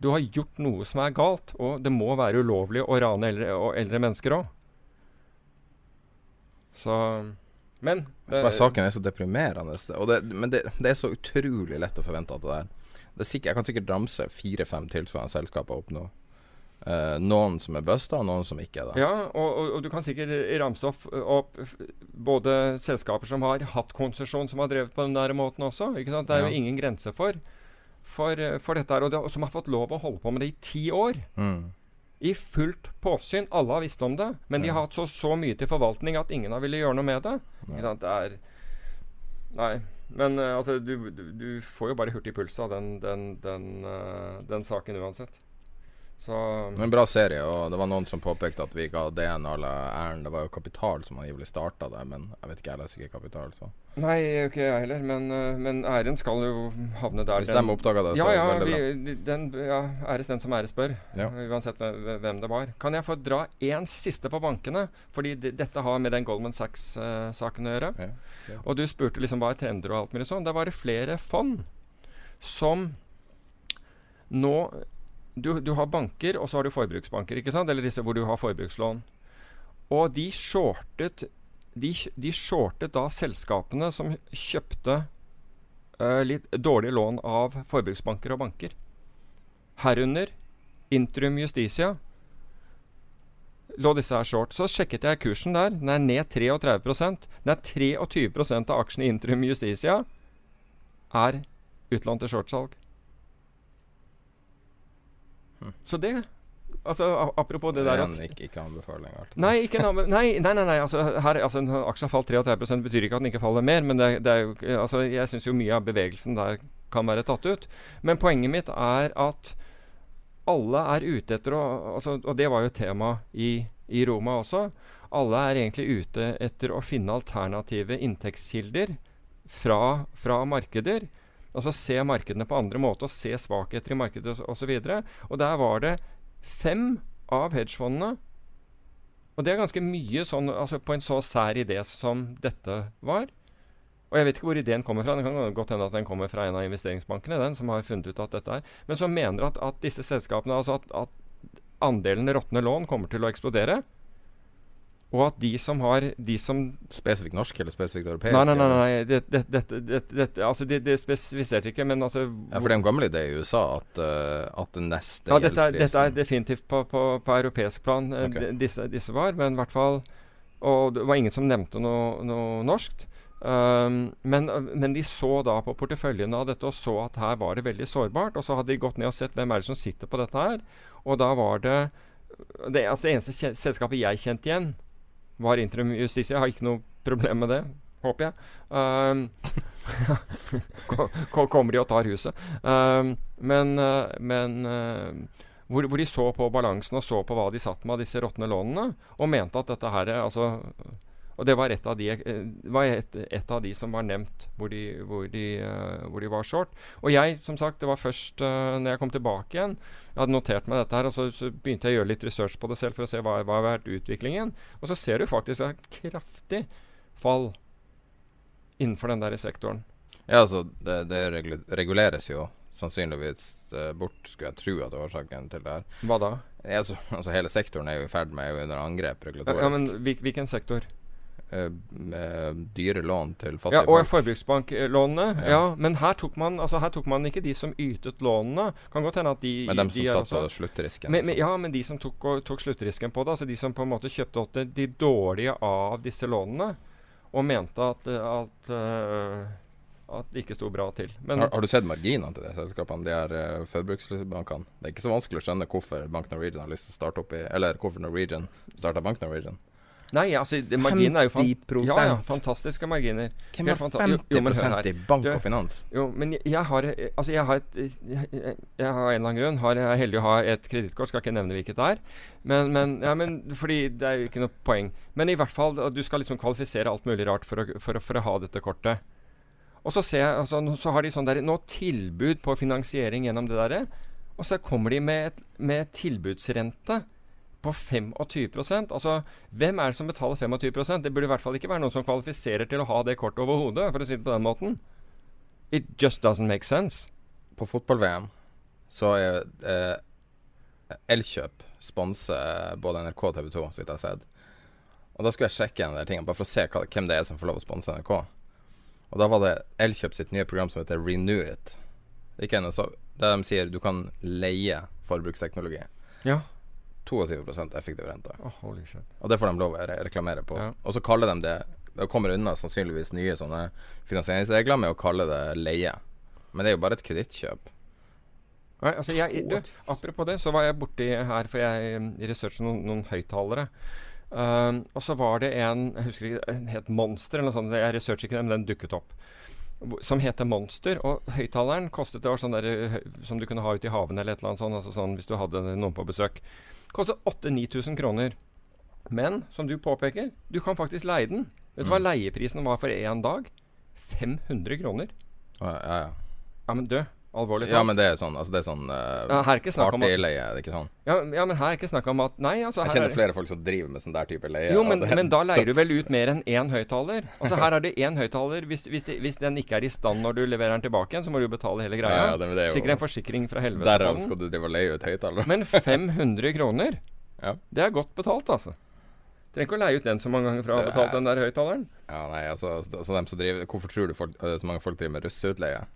Du har gjort noe som er galt, og det må være ulovlig å rane eldre, eldre mennesker òg. Så men det, Saken er så deprimerende. Det, men det, det, er så utrolig lett å forvente at det er. Det er sikkert, jeg kan sikkert ramse fire-fem tilsvarende selskaper opp nå. Uh, noen som er busta, og noen som ikke er det. Ja, og, og, og, du kan sikkert ramse opp, opp, både selskaper som har hatt konsesjon, som har drevet på den der måten også. Det er jo ingen grense for, for, for dette her. Og, det, som har fått lov å holde på med det i ti år. Mm i fullt påsyn. Alle har visst om det, men de har hatt så, så mye til forvaltning at ingen har villet gjøre noe med det. Det er, Nei. Men uh, altså, du, du, du, får jo bare hurtig puls av den, den, den, uh, den saken uansett. Så, en bra serie, og det var noen som påpekte at vi ga DN all æren. Det var jo Kapital som angivelig starta det, men jeg vet ikke, jeg leser ikke Kapital, så Nei, ikke jeg heller, men, uh, men, æren skal jo havne der Hvis de oppdaga det, så ja, ja, vi, den, ja, æres den som æres bør. Ja. Uansett hvem det var. Kan jeg få dra én siste på bankene? Fordi dette har med den Goldman Sachs-saken uh, å gjøre. Ja, ja. Og du spurte liksom hva er trender og alt mulig sånn. Det var det flere fond som nå du, du, har banker, og så har du forbruksbanker, ikke sant? eller disse hvor du har forbrukslån. Og de shortet, de, de shortet da selskapene som kjøpte uh, litt dårlige lån av forbruksbanker og banker. Herunder Intrum Justicia lå disse her short. Så sjekket jeg kursen der. Den er ned 33 Den er 23 av aksjene i Intrum Justicia er utlånt til shortsalg. Så det Altså, apropos det der at Ikke, ikke anbefaling? Nei, ikke en nei, nei, nei, nei, altså, her, altså, En aksje har falt 33 betyr ikke at den ikke faller mer. Men det, det er jo, altså, jeg syns jo mye av bevegelsen der kan være tatt ut. Men poenget mitt er at alle er ute etter å altså, Og det var jo tema i, i Roma også. Alle er egentlig ute etter å finne alternative inntektskilder fra, fra markeder Altså se markedene på andre måter og se svakheter i markedet osv. Og, og, og der var det fem av hedgefondene Og det er ganske mye sånn, altså på en så sær idé som dette var. Og jeg vet ikke hvor ideen kommer fra. Det kan godt hende at den kommer fra en av investeringsbankene, den som har funnet ut at dette er. Men som mener at, at disse selskapene, altså at, at andelen råtne lån kommer til å eksplodere. Og at de som har de som Spesifikt norsk eller spesifikt europeisk? Nei, nei, nei. nei. Det, det, det, det, altså, det, det spesifiserte ikke, men altså Ja, For det er en gammel idé i USA at, uh, at den neste Ja, dette er, dette er definitivt på, på, på europeisk plan uh, okay. disse, disse, var, men i hvert fall Og det var ingen som nevnte noe, noe norskt. Um, men, men, de så da på porteføljen av dette og så at her var det veldig sårbart. Og så hadde de gått ned og sett hvem er det som sitter på dette her. Og da var det det, altså det eneste selskapet jeg kjente igjen, var interim Justitia. Jeg har ikke noe problem med det, håper jeg. Um, kommer de og tar huset. Um, men, uh, men uh, hvor, hvor, de så på balansen og så på hva de satt med av disse råtne lånene, og mente at dette her altså og det var et av de, eh, var et, et av de som var nevnt hvor de, hvor, de, uh, hvor de, var short. Og jeg, som sagt, det var først uh, når jeg kom tilbake igjen Jeg hadde notert meg dette her, og så, så, begynte jeg å gjøre litt research på det selv for å se hva, hva har vært utviklingen. Og så ser du faktisk et kraftig fall innenfor den der sektoren. Ja, altså, det, det reguleres jo sannsynligvis uh, bort, skulle jeg tro at det var årsaken til det her. Hva da? Ja, altså, altså, hele sektoren er jo i ferd med å under angrep regulatorisk. Ja, men hvilken sektor? Eh, dyre lån til fattige ja, og folk. Og forbruksbanklånene. Ja. ja. Men her tok, man, altså her tok man ikke de som ytet lånene. Kan godt hende at de Men dem som de satt på sluttrisken? Men, men, ja, men de som tok, og, tok, sluttrisken på det. Altså de som på en måte kjøpte opp de dårlige av disse lånene. Og mente at, at uh, at det ikke sto bra til. Har, har, du sett marginene til de selskapene, de her uh, forbruksbankene? Det er ikke så vanskelig å skjønne hvorfor Bank Norwegian har lyst til å starte opp i Eller hvorfor Norwegian starta Bank Norwegian. Nei, altså marginen er jo fan ja, ja, fantastiske marginer. Hvem har 50 jo, i bank og finans? Jo, men jeg har Altså, jeg har et Jeg, jeg har en eller annen grunn har, jeg er heldig å ha et kredittkort, skal ikke nevne hvilket det er. Men, men, ja, men Fordi det er jo ikke noe poeng. Men i hvert fall, du skal liksom kvalifisere alt mulig rart for å, for, for å ha dette kortet. Og så, ser jeg, altså, så har de sånn der, nå tilbud på finansiering gjennom det derre. Og så kommer de med, et, med tilbudsrente på 25 Altså, hvem er det som betaler 25% Det burde i hvert fall ikke være noen som kvalifiserer til å ha det kortet over hodet, for å si det på den måten. It just doesn't make sense. På fotball-VM så er eh, Elkjøp sponser både NRK og TV 2, så vidt jeg har sett. Og da skulle jeg sjekke en del ting, bare for å se hva, hvem det er som får lov å sponse NRK. Og da var det Elkjøp sitt nye program som heter Renew It. Det ikke ennå, så, der de sier du kan leie forbruksteknologi. Ja 22% effektiv rente. Oh, og det får de lov å reklamere på. Ja. Og så kaller de det Det kommer unna sannsynligvis nye sånne finansieringsregler med å kalle det leie. Men det er jo bare et kredittkjøp. Nei, altså jeg, du, apropos det, så var jeg borti her, for jeg researchet noen, noen høyttalere. Um, og så var det en Jeg husker ikke, het Monster eller noe sånt. Jeg researchet ikke den, men den dukket opp. som heter Monster. Og høyttaleren kostet Det var sånn der, som du kunne ha ute i haven eller et eller annet sånt. Altså sånn hvis du hadde noen på besøk. Kostet 8000-9000 kroner. Men som du påpeker, du kan faktisk leie den. Vet du hva leieprisen var for én dag? 500 kroner. Ja, ja. Ja, men du, alvorlig talt. ja, men det er sånn Altså, det er sånn uh, Ja, her er ikke snakk om at- er det ikke sånn? ja, ja, men her er ikke snakk om at Nei, altså Jeg kjenner er, flere folk som driver med sånn der type leie. Jo, men, er men da leier du vel ut mer enn én høyttaler? Altså Her er det én høyttaler. Hvis, hvis, hvis den ikke er i stand når du leverer den tilbake igjen, så må du betale hele greia. Ja, det- det er jo- Sikkert en forsikring fra helvete. Derav skal du drive og leie ut høyttalere. Men 500 kroner, Ja. det er godt betalt, altså. Trenger ikke å leie ut den så mange ganger for å ha betalt er- den der høyttaleren. Ja, nei, altså, så dem som driver Hvorfor tror du folk, øh, så mange folk driver med russeutleie?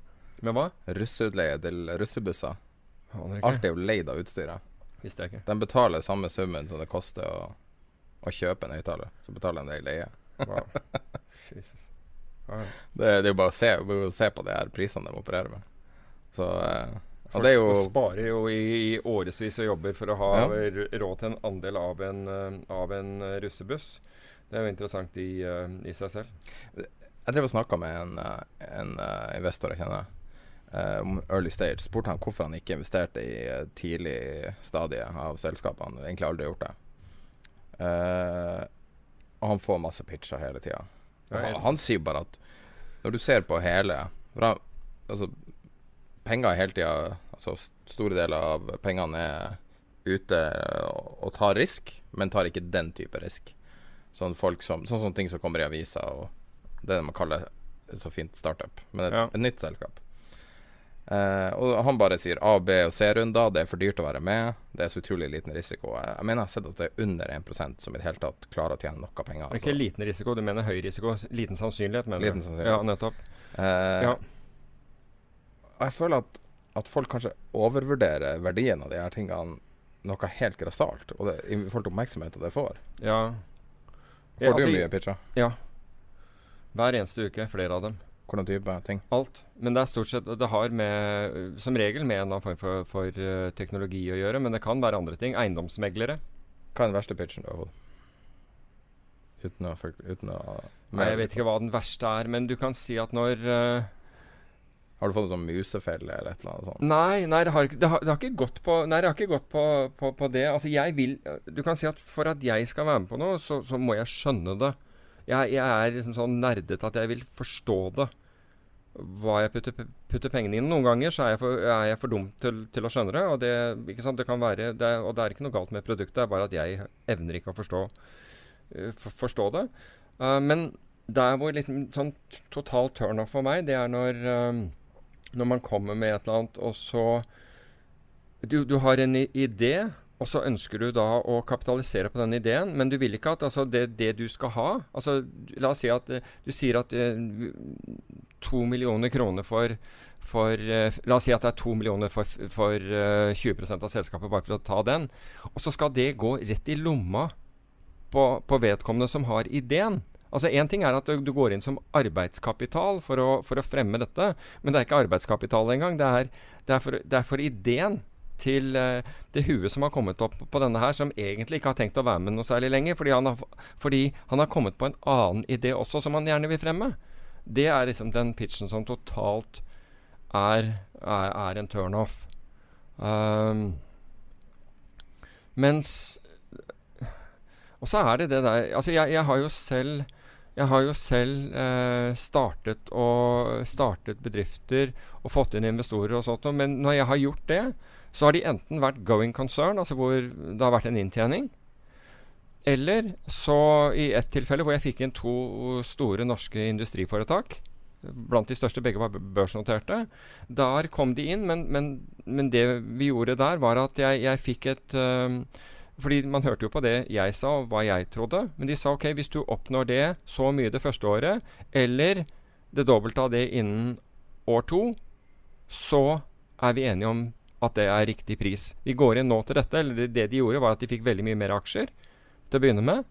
Men hva? Russeutleie til russebusser. Alt er jo leid av utstyret. Visste jeg ikke. De betaler samme summen som det koster å, å kjøpe en høyttaler. Så betaler de det i leie. Wow. Jesus. Ja. Det, det er jo bare å se, bare å se på de her prisene de opererer med. Så eh, Folk det jo sparer jo i, i årevis og jobber for å ha Ja. råd til en andel av en, eh, av en eh, russebuss. Det er jo interessant i, eh, i seg selv. Jeg drev og snakka med en, en investor jeg kjenner om early stage. Spurte han hvorfor han ikke investerte i eh, tidlig stadie av selskapene. Egentlig aldri gjort det. Uh, og han får masse pitcher hele tida. Han, han sier bare at når du ser på hele han, Altså, penger hele tida Altså, store deler av pengene er ute og, og tar risk, men tar ikke den type risk. Sånn folk som Sånn som ting som kommer i avisa, og det man kaller så fint startup. Men et, Ja. et nytt selskap. Eh, og han bare sier A, B og C-runder. Det er for dyrt å være med. Det er så utrolig liten risiko. Jeg, jeg mener jeg har sett at det er under 1% som i det hele tatt klarer å tjene noe penger. Er ikke liten risiko, du mener høy risiko. Liten sannsynlighet, mener Liten du? sannsynlighet. Ja, nettopp. Uh, Ja. Jeg føler at, at folk kanskje overvurderer verdien av de her tingene noe helt grassat, og det, i forhold til oppmerksomheten det får. ja. Får Ja, du altså, mye pitcher? Ja. Hver eneste uke. Flere av dem. Hvordan type ting? Alt. Men det er stort sett Det har med Som regel med en annen form for, for eh, teknologi å gjøre, men det kan være andre ting. Eiendomsmeglere. Hva er den verste pitchen du har fått? Uten å, uten å Nei, jeg vet ikke hva den verste er, men du kan si at når uh, Har du fått en sånn musefelle eller et eller annet sånt? Nei, nei det, har, det, har, det har ikke gått på Nei, det har ikke gått på, på, på det. Altså, jeg vil Du kan si at for at jeg skal være med på noe, så, så må jeg skjønne det. Jeg, jeg er liksom sånn nerdete at jeg vil forstå det. Hva jeg putter, putter pengene inn. Noen ganger så er jeg for, er jeg for dum til, til å skjønne det. Og det, det kan være det Og det er ikke noe galt med produktet, det er bare at jeg evner ikke å forstå, eh, for, forstå det. Uh, men der hvor liksom sånn total turnoff for meg, det er når eh, når man kommer med et eller annet, og så Du, du har en idé, og så ønsker du da å kapitalisere på den ideen, men du vil ikke at altså, det, det du skal ha altså, La oss si at eh, du sier at to to millioner kroner for, for uh, La oss si at det er to millioner for, for uh, 20% av selskapet, bare for å ta den. Og så skal det gå rett i lomma på, på vedkommende som har ideen. Altså Én ting er at du, du går inn som arbeidskapital for å, for å fremme dette, men det er ikke arbeidskapital engang. Det er, det er, for, det er for ideen til eh, det huet som har kommet opp på denne her, som egentlig ikke har tenkt å være med noe særlig lenger, fordi han har, fordi han har kommet på en annen idé også, som han gjerne vil fremme. Det er liksom den pitchen som totalt er, er, er en turnoff. Um, mens Og så er det det der Altså, jeg, jeg har jo selv jeg har jo selv eh, startet, og, startet bedrifter og fått inn investorer og sånt, men når jeg har gjort det, så har de enten vært going concern, altså hvor det har vært en inntjening, eller så i ett tilfelle hvor jeg fikk inn to store norske industriforetak. Blant de største begge var børsnoterte. Der kom de inn, men, men, men det vi gjorde der, var at jeg, jeg fikk et øh, fordi man hørte jo på det jeg sa, og hva jeg trodde. Men de sa ok, hvis du oppnår det så mye det første året, eller det dobbelte av det innen år to, så er vi enige om at det er riktig pris. Vi går inn nå til dette, eller det, de gjorde, var at de fikk veldig mye mer aksjer til å begynne med.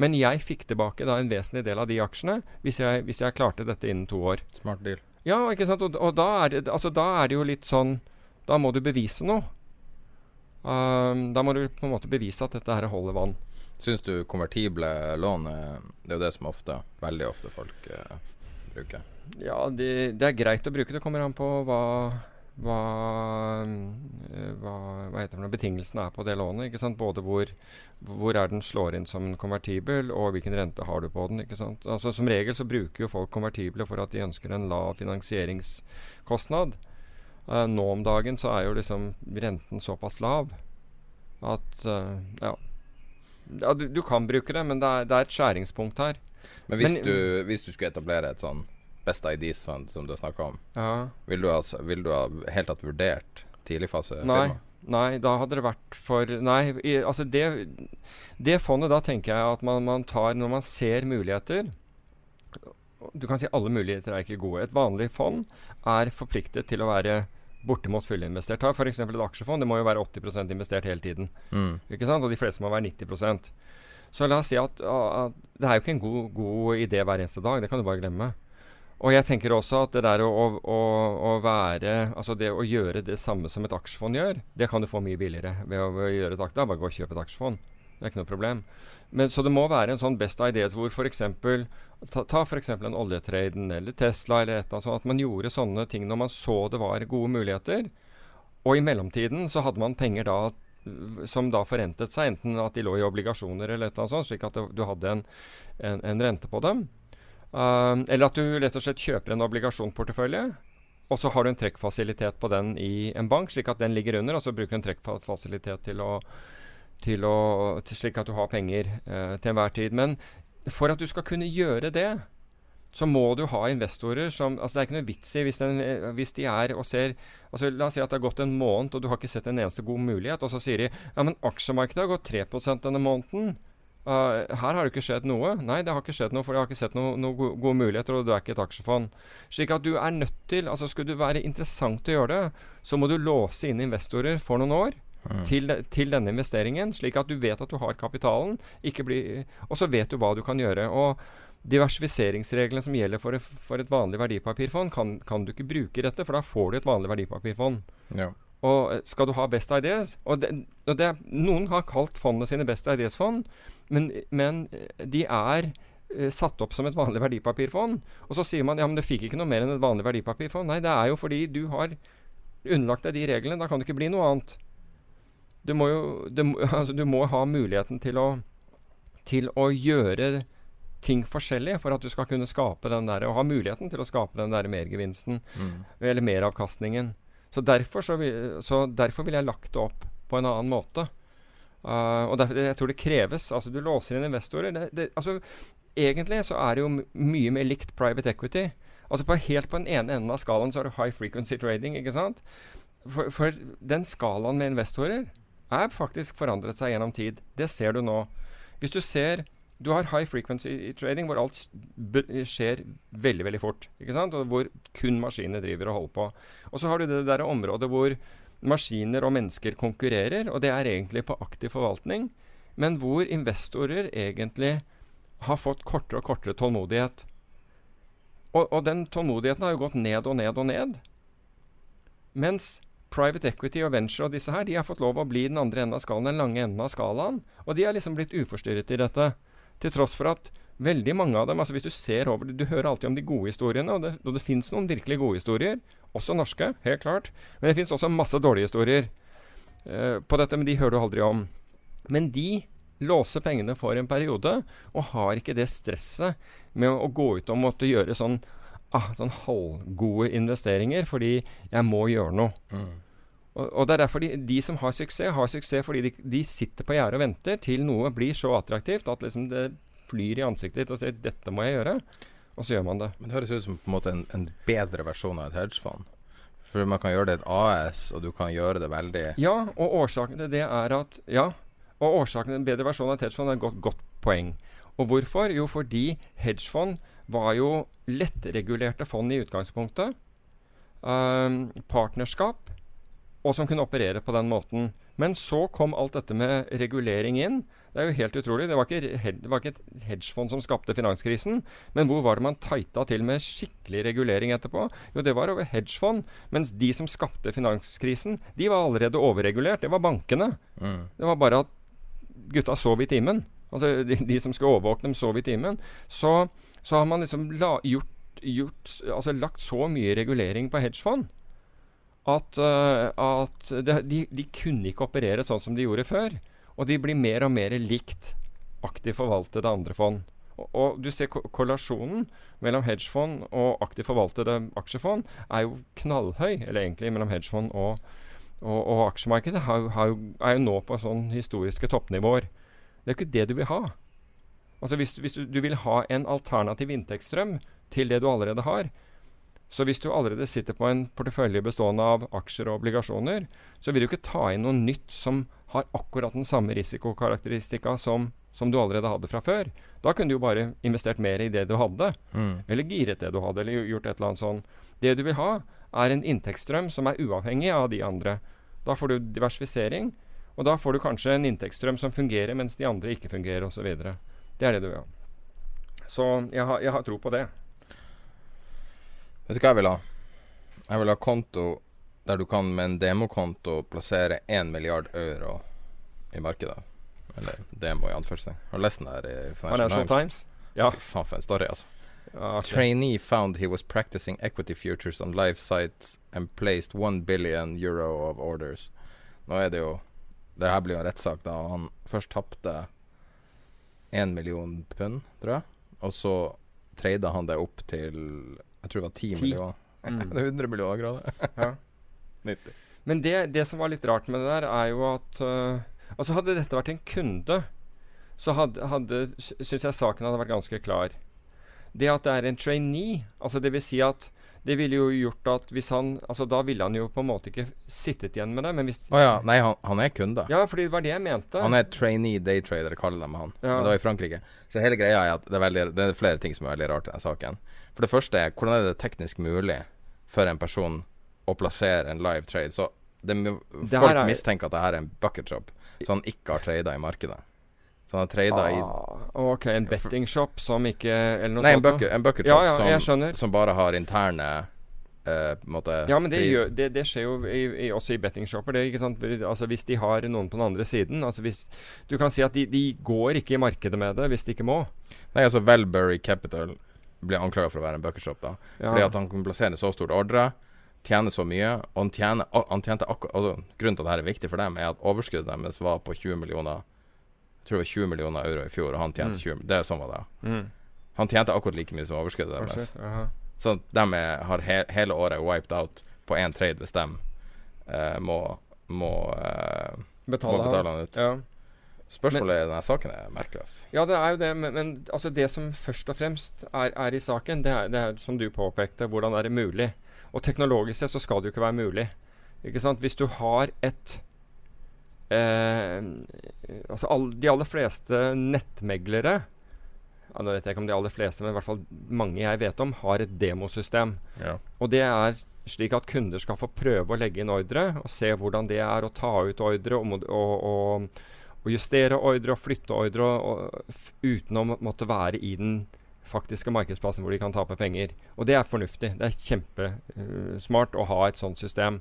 Men jeg fikk tilbake da en vesentlig del av de aksjene hvis jeg, hvis jeg klarte dette innen to år. Smart deal. Ja, ikke sant? Og, og da, er det, altså, da er det jo litt sånn Da må du bevise noe. Um, da må du på en måte bevise at dette her holder vann. Syns du konvertible lån er Det er jo det som ofte, veldig ofte folk eh, bruker. Ja, de, det er greit å bruke. Det kommer an på hva hva, eh, hva, hva heter det, betingelsene er på det lånet. ikke sant? Både hvor, hvor er den slår inn som en konvertibel, og hvilken rente har du på den. ikke sant? Altså Som regel så bruker jo folk konvertible for at de ønsker en lav finansieringskostnad. Uh, nå om dagen så er jo liksom renten såpass lav at uh, ja. ja du, du, kan bruke det, men det er, det er et skjæringspunkt her. Men hvis, men, du, hvis du skulle etablere et sånn Best Ideas Fund, som du har snakka om, ja. vil, du ha, vil, du ha helt tatt vurdert tidligfasefirma? Nei, da hadde det vært for Nei, i, altså det, det fondet, da tenker jeg at man, man, tar Når man ser muligheter Du kan si alle muligheter er ikke gode. Et vanlig fond er forpliktet til å være bortimot fullinvestert. Ta f.eks. et aksjefond. Det må jo være 80% investert hele tiden. Mm. Ikke sant? Og de fleste må være 90% Så la oss si at, at det er jo ikke en god, god idé hver eneste dag. Det kan du bare glemme. Og jeg tenker også at det der å, å, å, være Altså det å gjøre det samme som et aksjefond gjør, det kan du få mye billigere ved å, ved å gjøre et aksjefond. Bare gå og kjøpe et aksjefond. Det er ikke noe problem. Men, så det må være en sånn best ideas hvor f.eks. Ta, ta f.eks. en oljetraden eller Tesla eller et eller annet sånt. At man gjorde sånne ting når man så det var gode muligheter. Og i mellomtiden så hadde man penger da som da forrentet seg, enten at de lå i obligasjoner eller et eller annet sånt, slik at du hadde en, en, en rente på dem. Uh, eller at du rett og slett kjøper en obligasjonsportefølje, og så har du en trekkfasilitet på den i en bank, slik at den ligger under, og så bruker du en trekkfasilitet til å, til å til slik at du har penger uh, til enhver tid. Men for at du skal kunne gjøre det, så må du ha investorer som altså Det er ikke noe vits i hvis, den, hvis de er og ser altså La oss si at det har gått en måned, og du har ikke sett en eneste god mulighet, og så sier de ja, men aksjemarkedet har gått 3% denne måneden. Uh, her har det ikke skjedd noe. Nei, det har ikke skjedd noe, for jeg har ikke sett noen noe gode, gode muligheter, og du er ikke et aksjefond. Slik at du er nødt til altså Skulle det være interessant å gjøre det, så må du låse inn investorer for noen år. Mm. Til, til, denne investeringen, slik at du vet at du har kapitalen. Bli, og så vet du hva du kan gjøre. Og diversifiseringsreglene som gjelder for, for et vanlig verdipapirfond, kan, kan, du ikke bruke dette, for da får du et vanlig verdipapirfond. Ja. Og eh, skal du ha Best Ideas og, det, og det, Noen har kalt fondene sine Best Ideas-fond, men, men, eh, de er uh, satt opp som et vanlig verdipapirfond. Og så sier man ja, men du fikk ikke noe mer enn et vanlig verdipapirfond. Nei, det er jo fordi du har underlagt deg de reglene. Da kan det ikke bli noe annet. Du må jo du, altså, du må ha muligheten til å, til å gjøre ting forskjellig for at du skal kunne skape den der, og ha muligheten til å skape den der mergevinsten, mm. eller meravkastningen. Så derfor, så, så derfor ville jeg lagt det opp på en annen måte. Uh, og derfor, jeg tror det kreves. Altså, du låser inn investorer. Det, det, altså, egentlig så er det jo mye mer likt private equity. Altså på, Helt på den ene enden av skalaen så har du high frequency trading. ikke sant? For, for den skalaen med investorer er faktisk forandret seg gjennom tid. Det ser du nå. Hvis du ser du har high frequency trading, hvor alt skjer veldig veldig fort. ikke sant? Og Hvor kun maskinene driver og holder på. Og så har du det der området hvor maskiner og mennesker konkurrerer, og det er egentlig på aktiv forvaltning, men hvor investorer egentlig har fått kortere og kortere tålmodighet. Og, og den tålmodigheten har jo gått ned og ned og ned. Mens private equity og venture og disse her, de har fått lov å bli den andre enden av skalaen, den lange enden av skalaen. Og de har liksom blitt uforstyrret i dette. Til tross for at veldig mange av dem altså Hvis du ser over det, Du hører alltid om de gode historiene, og det, og det fins noen virkelig gode historier. Også norske, helt klart. Men det fins også masse dårlige historier uh, på dette, men de hører du aldri om. Men de låser pengene for en periode, og har ikke det stresset med å, å gå ut og måtte gjøre sånn, ah, sånn halvgode investeringer fordi jeg må gjøre noe. Mm. Og, og, Det er derfor de, de, som har suksess, har suksess fordi de, de sitter på gjerdet og venter til noe blir så attraktivt at liksom det flyr i ansiktet ditt og sier 'dette må jeg gjøre', og så gjør man det. Men Det høres ut som på en måte en, en bedre versjon av et hedgefond. For man kan gjøre det et AS, og du kan gjøre det veldig Ja, og årsaken til det er at Ja, og årsaken til en bedre versjon av et hedgefond er et godt, godt poeng. Og hvorfor? Jo, fordi hedgefond var jo lettregulerte fond i utgangspunktet. Um, partnerskap og som kunne operere på den måten. Men så kom alt dette med regulering inn. Det er jo helt utrolig. Det var ikke, det var ikke et hedgefond som skapte finanskrisen. Men hvor var det man tighta til med skikkelig regulering etterpå? Jo, det var over hedgefond. Mens de som skapte finanskrisen, de var allerede overregulert. Det var bankene. Mm. Det var bare at gutta sov i timen. Altså de, de som skulle overvåke dem, sov i timen. Så, så har man liksom la, gjort gjort, altså lagt så mye regulering på hedgefond at, uh, at det, de, de, kunne ikke operere sånn som de gjorde før. Og de blir mer og mer likt aktivt forvaltede andre fond. Og, og du ser ko korrelasjonen mellom hedgefond og aktivt forvaltede aksjefond er jo knallhøy, eller egentlig mellom hedgefond og, og, og aksjemarkedet har, har, er jo nå på sånn historiske toppnivåer. Det er jo ikke det du vil ha. Altså Hvis, hvis du, du, vil ha en alternativ inntektsstrøm til det du allerede har, så hvis du allerede sitter på en portefølje bestående av aksjer og obligasjoner, så vil du ikke ta inn noe nytt som har akkurat den samme risikokarakteristika som, som du allerede hadde fra før. Da kunne du jo bare investert mer i det du hadde, mm. eller giret det du hadde, eller gjort et eller annet sånn. Det du vil ha, er en inntektsstrøm som er uavhengig av de andre. Da får du diversifisering, og da får du kanskje en inntektsstrøm som fungerer mens de andre ikke fungerer, osv. Det er det du vil ha. Så jeg har, jeg har tro på det. Vet du hva jeg vil ha? Jeg vil ha konto der du kan med en demokonto plassere 1 milliard euro i markedet. Eller demo, i anførselstegn. Har du lest den der i Financial, Financial Times? Ja. Fy faen, for en story, altså. Okay. Trainee found he was practicing equity futures on live sites and placed 1 billion euro of orders. Nå er det jo Det her blir jo en rettssak da han først tapte 1 million pund, tror jeg. Og så trada han det opp til jeg tror det var 10, 10. millioner. Mm. det er 100 millioner grader. ja. 90. Men det, det, som var litt rart med det der, er jo at uh, Altså Hadde dette vært en kunde, så hadde, hadde syns jeg saken hadde vært ganske klar. Det at det er en trainee, altså det vil si at det ville jo gjort at hvis han Altså Da ville han jo på en måte ikke sittet igjen med det. Men hvis Å oh ja. Nei, han, han, er kunde. Ja, fordi det var det jeg mente. Han er trainee daytrader, kaller de han. Ja. Men det var i Frankrike. Så hele greia er at det er, veldig, det er flere ting som er veldig rart i denne saken. For det første er hvordan er det teknisk mulig for en person å plassere en live trade? Så det, det folk er, mistenker at det her er en bucket shop, så han ikke har trada i markedet. Så han har trada ah, i Ok, en bettingshop som ikke Eller noe Nei, sånt? En bucket, en bucket ja, ja, som, som, bare har interne uh, måte, Ja, men det, gjør, det, det skjer jo i, i, også i bettingshopper. Altså, hvis de har noen på den andre siden altså hvis, Du kan si at de, de går ikke i markedet med det hvis de ikke må. Nei, altså Valbury Capital blir anklaga for å være en bucketshop. da ja. Fordi at han kan plassere så stor ordre, tjene så mye, og han, tjener, han tjente akkurat altså, Grunnen til at dette er viktig for dem, er at overskuddet deres var på 20 millioner tror det var 20 millioner euro i fjor, og han tjente mm. 20 Det er sånn var det. Mm. Han tjente akkurat like mye som overskuddet deres. Oh, så de har he hele året wiped out på én trade hvis de uh, må, må, uh, betale, må betale han ut. Ja. Spørsmålet i denne saken er merkelig. Altså. Ja, det er jo det. Men, men altså det som først og fremst er, er i saken, det er, det er, som du påpekte, hvordan er det mulig? Og teknologisk sett så skal det jo ikke være mulig. Ikke sant? Hvis du har et eh, Altså all, de aller fleste nettmeglere ja, Nå vet jeg ikke om de aller fleste, men i hvert fall mange jeg vet om, har et demosystem. Ja. Og det er slik at kunder skal få prøve å legge inn ordre og se hvordan det er å ta ut ordre og, og, og justere ordre og flytte ordre uten å måtte være i den faktiske markedsplassen hvor de kan tape penger. Og det er fornuftig. Det er kjempesmart uh, å ha et sånt system.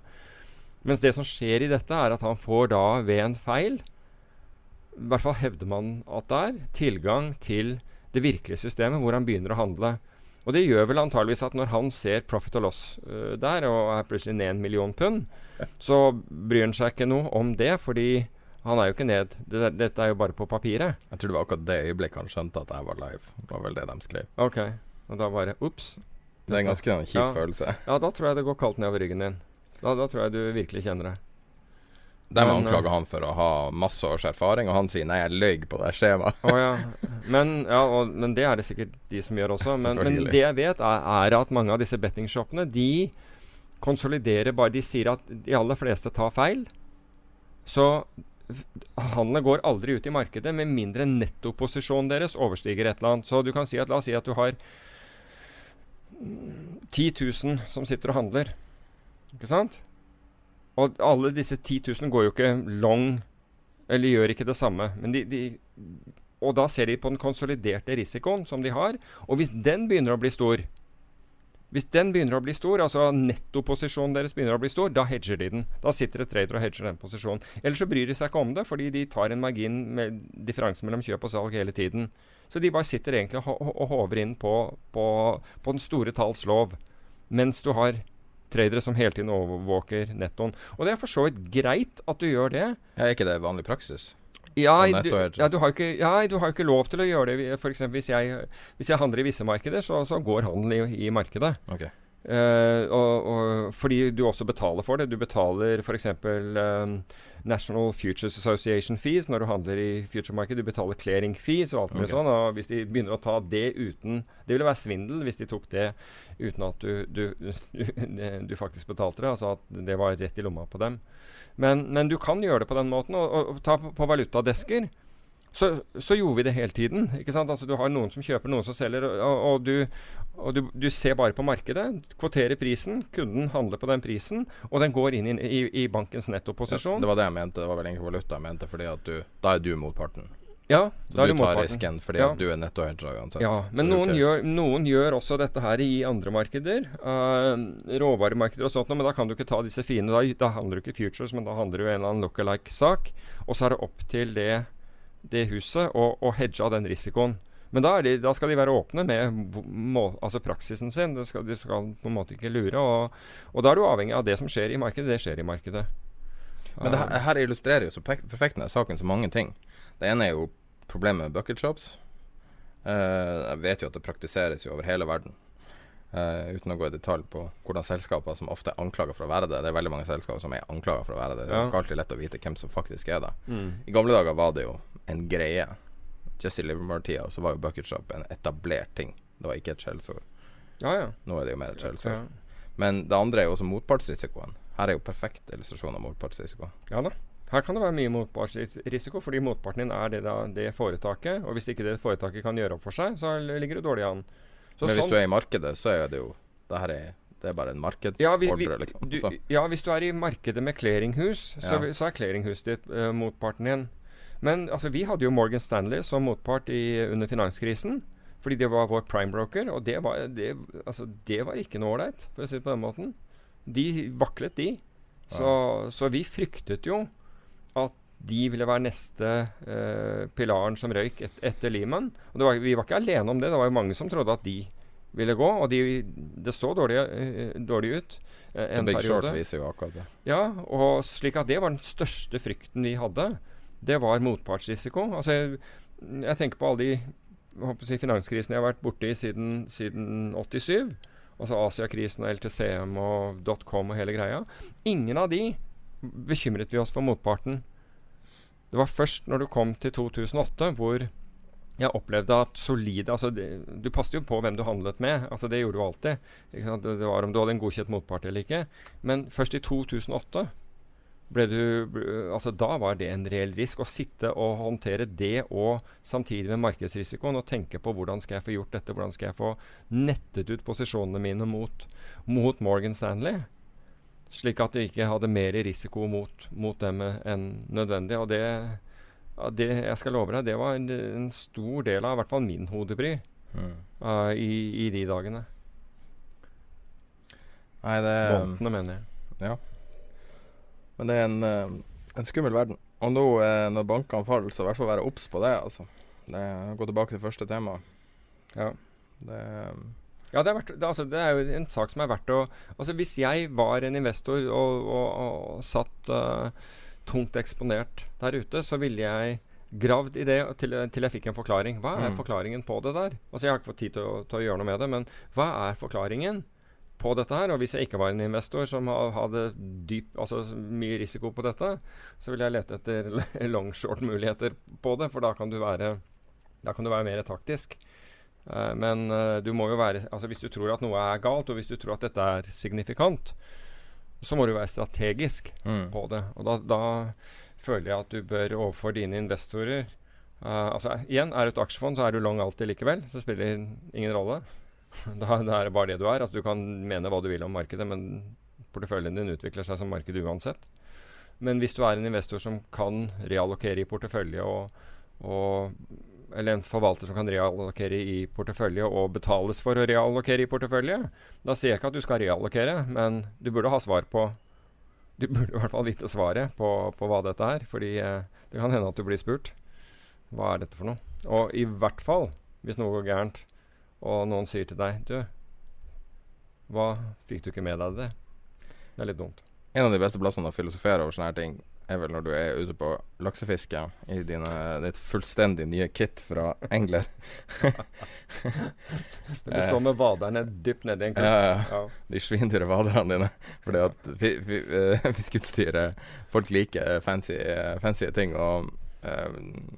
Mens det som skjer i dette, er at han får da ved en feil, i hvert fall hevder man at det er, tilgang til det virkelige systemet hvor han begynner å handle. Og det gjør vel antageligvis at når han ser profit og loss uh, der, og er plutselig ned en million pund, så bryr han seg ikke noe om det, fordi han er jo ikke ned. Det, dette er jo bare på papiret. Jeg tror det var akkurat det øyeblikket han skjønte at jeg var live. Det var vel det de skrev. Ok, Og da bare ups. Det er en ganske kjip ja. følelse. Ja, da tror jeg det går kaldt nedover ryggen din. Da, da tror jeg du virkelig kjenner det. De anklager han for å ha masse års erfaring, og han sier 'nei, jeg løy på det skjemaet'. oh, ja. Men, ja, og, men, det er det sikkert de som gjør også. Men, men det jeg vet, er, er, at mange av disse bettingshopene de konsoliderer bare De sier at de aller fleste tar feil. Så handelen går aldri ut i markedet med mindre nettoposisjonen deres overstiger et eller annet. Så du kan si at la oss si at du har 10 000 som sitter og handler. Ikke sant? Og alle disse 10 000 går jo ikke long, eller gjør ikke det samme. Men de, de, og da ser de på den konsoliderte risikoen som de har. Og hvis den begynner å bli stor, hvis den begynner å bli stor, altså nettoposisjonen deres begynner å bli stor, da hedger de den. Da sitter det trader og hedger den posisjonen. Ellers så bryr de seg ikke om det, fordi de tar en margin med differansen mellom kjøp og salg hele tiden. Så de bare sitter egentlig og, og håver inn på, på, på den store talls lov, mens du har tradere som hele tiden overvåker nettoen. Og det er for så vidt greit at du gjør det. Ja, er ikke det vanlig praksis? Ja, du, ja, du, har ikke, ja, du har ikke lov til å gjøre det. Eksempel, hvis jeg, hvis jeg handler i visse markeder, så, så går handelen i, i markedet. Okay. Uh, og, og, fordi du også betaler for det. Du betaler f.eks. Um, National Futures Association fees når du handler i future-marked. Du betaler clearing fees og alt mulig okay. sånn. Og hvis de begynner å ta det uten Det ville være svindel hvis de tok det uten at du, du, du, du faktisk betalte det. Altså at det var rett i lomma på dem. Men, men du kan gjøre det på den måten. Og, og ta på, på valutadesker så, så, gjorde vi det hele tiden. ikke sant? Altså Du har noen som kjøper, noen som selger, og, og, du, og du, du, ser bare på markedet. Kvoterer prisen, kunden handler på den prisen, og den går inn i, i, i bankens nettoposisjon. Ja, det var det jeg mente. Det var vel egentlig valuta jeg mente, fordi at du, da er du motparten. Ja, så du tar risken fordi ja. du er nettohedger uansett. Ja, men noen gjør, noen gjør, også dette her i andre markeder. Uh, råvaremarkeder og sånt, men da kan du ikke ta disse fine. Da, da handler du ikke futures, men da handler du en eller annen look-alike-sak. Og så er det opp til det det huset og, og hedge av den risikoen. Men da, de, da, skal de være åpne med må, altså praksisen sin. Skal, de skal på en måte ikke lure. Og, og, da er du avhengig av det som skjer i markedet. Det skjer i markedet. Men det her, her illustrerer jo så perfekt denne saken så mange ting. Det ene er jo problemet med bucket shops. Uh, jeg vet jo at det praktiseres jo over hele verden. Uh, uten å gå i detalj på hvordan selskaper som ofte er anklaga for å være det Det er veldig mange selskaper som er anklaga for å være det. Det er ikke alltid lett å vite hvem som faktisk er det. Mm. I gamle dager var det jo en greie. Jesse Livermore-tida så var jo Bucket Shop en etablert ting. Det var ikke et skjellsord. Ja, ja. Nå er det jo mer et skjellsord. Ja. Men det andre er jo også motpartsrisikoen. Her er jo perfekt illustrasjon av motpartsrisiko. Ja da. Her kan det være mye motpartsrisiko, fordi motparten din er det, da, det foretaket. Og hvis ikke det foretaket kan gjøre opp for seg, så ligger du dårlig an. Så Men hvis sånn, du er i markedet, så er det jo Det her er det er bare en markedsordre, ja, liksom. Du, ja, hvis du er i markedet med clearinghus, så, ja. så er clearinghuset ditt uh, motparten din. Men altså, vi hadde jo Morgan Stanley som motpart i, under finanskrisen. Fordi det var vår prime broker, og det var, det, altså, det var ikke noe ålreit, for å si det på den måten. De vaklet, de. Så, ja. så vi fryktet jo at de ville være neste eh, pilaren som røyk et, etter Lehman. Og var, vi var ikke alene om det. Det var jo mange som trodde at de ville gå. Og de, det så dårlig, uh, dårlig ut uh, en Big periode. Short viser jo akkurat det. Ja, og slik at det var den største frykten vi hadde. Det var motpartsrisiko. Altså, jeg, jeg tenker på alle de si, finanskrisene jeg har vært borti siden, siden 87. Altså Asiakrisen og LTCM og dotcom og hele greia. Ingen av de bekymret vi oss for motparten. Det var først når du kom til 2008 hvor jeg opplevde at solide altså det, Du passet jo på hvem du handlet med. altså Det gjorde du alltid. Det, det var om du hadde en godkjent motpart eller ikke. Men først i 2008 ble du altså Da var det en reell risk å sitte og håndtere det og samtidig med markedsrisikoen og tenke på hvordan skal jeg få gjort dette, hvordan skal jeg få nettet ut posisjonene mine mot, mot Morgan Stanley. Slik at vi ikke hadde mer risiko mot, mot dem enn nødvendig. Og det, det, jeg skal love deg, det var en, en stor del av i hvert fall min hodebry mm. uh, i, i, de dagene. Nei, det Båndene, mener jeg. Ja. Men det er en, uh, en skummel verden. Og nå uh, når bankene faller, så i hvert fall være obs på det. altså. Det, gå tilbake til første tema. Ja. Det, ja, det er, verdt, det, altså, det er, jo en sak som er verdt å Altså Hvis jeg var en investor og, og, og satt uh, tungt eksponert der ute, så ville jeg gravd i det til, til jeg fikk en forklaring. Hva er mm. forklaringen på det der? Altså Jeg har ikke fått tid til å, til å, gjøre noe med det, men hva er forklaringen på dette her? Og hvis jeg ikke var en investor som hadde dyp, altså mye risiko på dette, så ville jeg lete etter longshort-muligheter på det, for da kan du være, da kan du være mer taktisk. Uh, men uh, du må jo være altså Hvis du tror at noe er galt, og hvis du tror at dette er signifikant, så må du være strategisk mm. på det. Og da, da, føler jeg at du bør overfor dine investorer uh, altså Igjen, er du et aksjefond, så er du long alltid likevel. Så det spiller ingen rolle. da, da, er det bare det du er. Altså Du kan mene hva du vil om markedet, men porteføljen din utvikler seg som marked uansett. Men hvis du er en investor som kan reallokere i portefølje og, og eller en forvalter som kan reallokere i portefølje og betales for å reallokere i portefølje, da sier jeg ikke at du skal reallokere, men du burde ha svar på Du burde i hvert fall vite svaret på, på hva dette er, fordi eh, det kan hende at du blir spurt. Hva er dette for noe? Og i hvert fall hvis noe går gærent, og noen sier til deg Du, hva fikk du ikke med deg det? Det er litt dumt. En av de beste plassene å filosofere over sånne her ting er vel når du er ute på laksefiske i dine, ditt fullstendig nye kit fra Engler. du står med vaderne dypt nedi en Ja, ja. Ja. De svindyre vaderne dine. Fordi at eh, fiskeutstyret Folk liker fancy, fancy ting. Og um,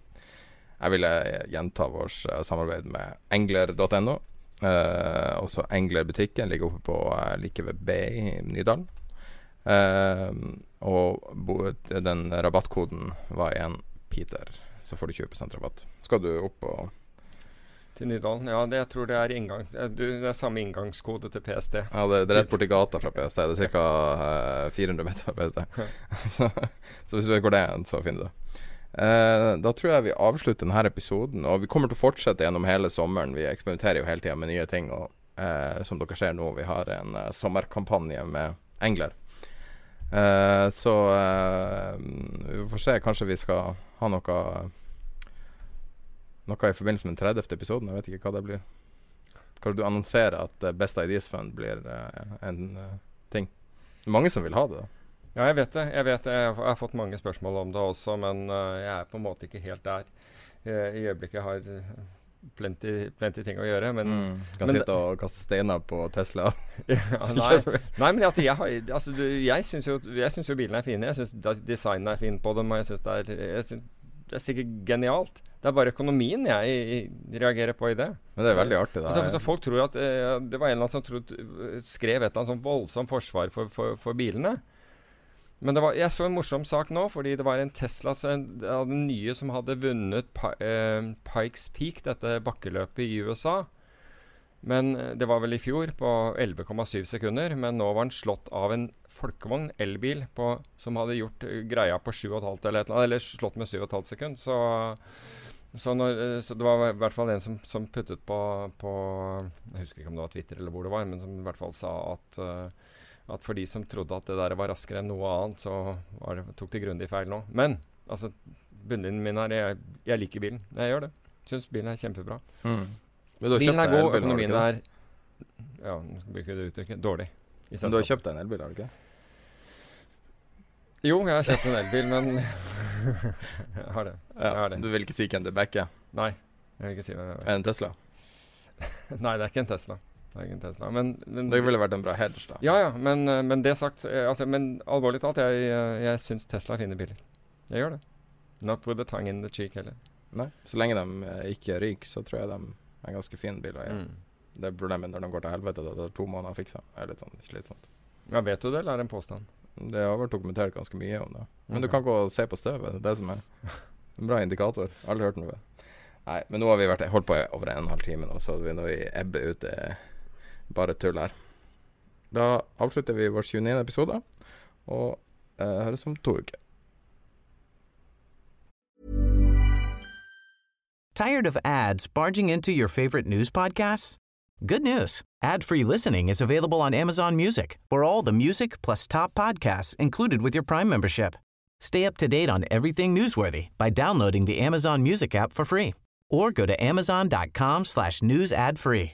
jeg ville gjenta vårt eh, samarbeid med engler.no. Uh, også Englerbutikken ligger oppe på eh, like ved B i Nydalen. Eh, og den rabattkoden var en Peter. Så får du 20 rabatt. Skal du opp og Til Nydalen. Ja, det, jeg tror det er inngang... eh, Du, det er samme inngangskode til PST. Ja, det, det er rett borti gata fra PST. Det er ca. 400 meter fra PST. så, så hvis du det er, så finner du det. Eh, da tror jeg vi avslutter denne episoden. Og vi kommer til å fortsette gjennom hele sommeren. Vi eksperimenterer jo hele tida med nye ting. Og eh, som dere ser nå, vi har en sommerkampanje med engler. Eh, så eh, vi får se. Kanskje vi skal ha noe Noe i forbindelse med den 30. episoden. Jeg vet ikke hva det blir. Kanskje du annonserer at eh, Best Ideas Fund blir eh, en ting. Det er mange som vil ha det. da Ja, jeg vet det. Jeg vet det. Jeg har, fått mange spørsmål om det også, men jeg er på en måte ikke helt der. I øyeblikket har plenty, plenty ting å gjøre, men Mm. Kan men sitte og kaste steiner på Tesla. ja, nei, nei, men altså, jeg, har, altså du, jeg syns jo, jo bilene er fine. Jeg syns designen er fin på dem, og jeg synes det, er- jeg synes det er sikkert genialt. Det er bare økonomien jeg, reagerer på i det. Men det er veldig artig. det. Altså, folk tror at uh, Det var en eller annen som trodde, skrev et eller annet sånn voldsomt forsvar for, for, for bilene. Men var, jeg så en morsom sak nå, fordi det var en Tesla av den nye som hadde vunnet eh, Pikes Peak, dette bakkeløpet i USA. Men eh, det var vel i fjor, på 11,7 sekunder. Men nå var den slått av en folkevogn, elbil, på, som hadde gjort eh, greia på 7,5 eller eller. Slått med 7,5 sekunder. Så, så, når, så det var i hvert fall en som, som puttet på, på Jeg husker ikke om det var Twitter eller hvor det var, men som i hvert fall sa at eh, at for de som trodde at det der var raskere enn noe annet, så var det, tok de grundig feil nå. Men altså, bunnlinjen min er jeg, jeg liker bilen. Jeg gjør det. Syns bilen er kjempebra. Mm. Bilen er god, økonomien er Ja, nå skal jeg bruke det uttrykket. Dårlig. Men du har kjøpt deg en elbil, har du ikke? Jo, jeg har kjøpt en elbil, men Jeg har det. Jeg har det. Du vil ikke si hvem du backer? Nei, jeg vil ikke si hvem jeg Er det en Tesla? Nei, det er ikke en Tesla. Det er ikke en Tesla. Men, men Det ville vært en bra hedge, da. Ja, ja, men, eh, men det sagt eh, altså, Men alvorlig talt, jeg, jeg, jeg syns Tesla er fine biler. Jeg gjør det. Not with the tongue in the cheek heller. Nei. Så lenge de eh, ikke ryker, så tror jeg de er en ganske fin bil å. Mm. Det er problemet når de går til helvete. Det tar to måneder å fikse. Det er litt sånn slitsomt. Ja, vet du det, eller er det en påstand? Det har vært dokumentert ganske mye om det. Men du kan gå og se på støvet. Det er det som er en bra indikator. Aldri hørt noe. Nei, men nå har vi vært, holdt på over en og en halv time nå, så vi nå i ebbe ut. Det bare tull her. Da avslutter vi vår 29. episode, og eh, høres om to uker. Tired of ads barging into your favorite news podcasts? Good news. Ad-free listening is available on Amazon Music for all the music plus top podcasts included with your Prime membership. Stay up to date on everything newsworthy by downloading the Amazon Music app for free or go to amazon.com slash news ad free.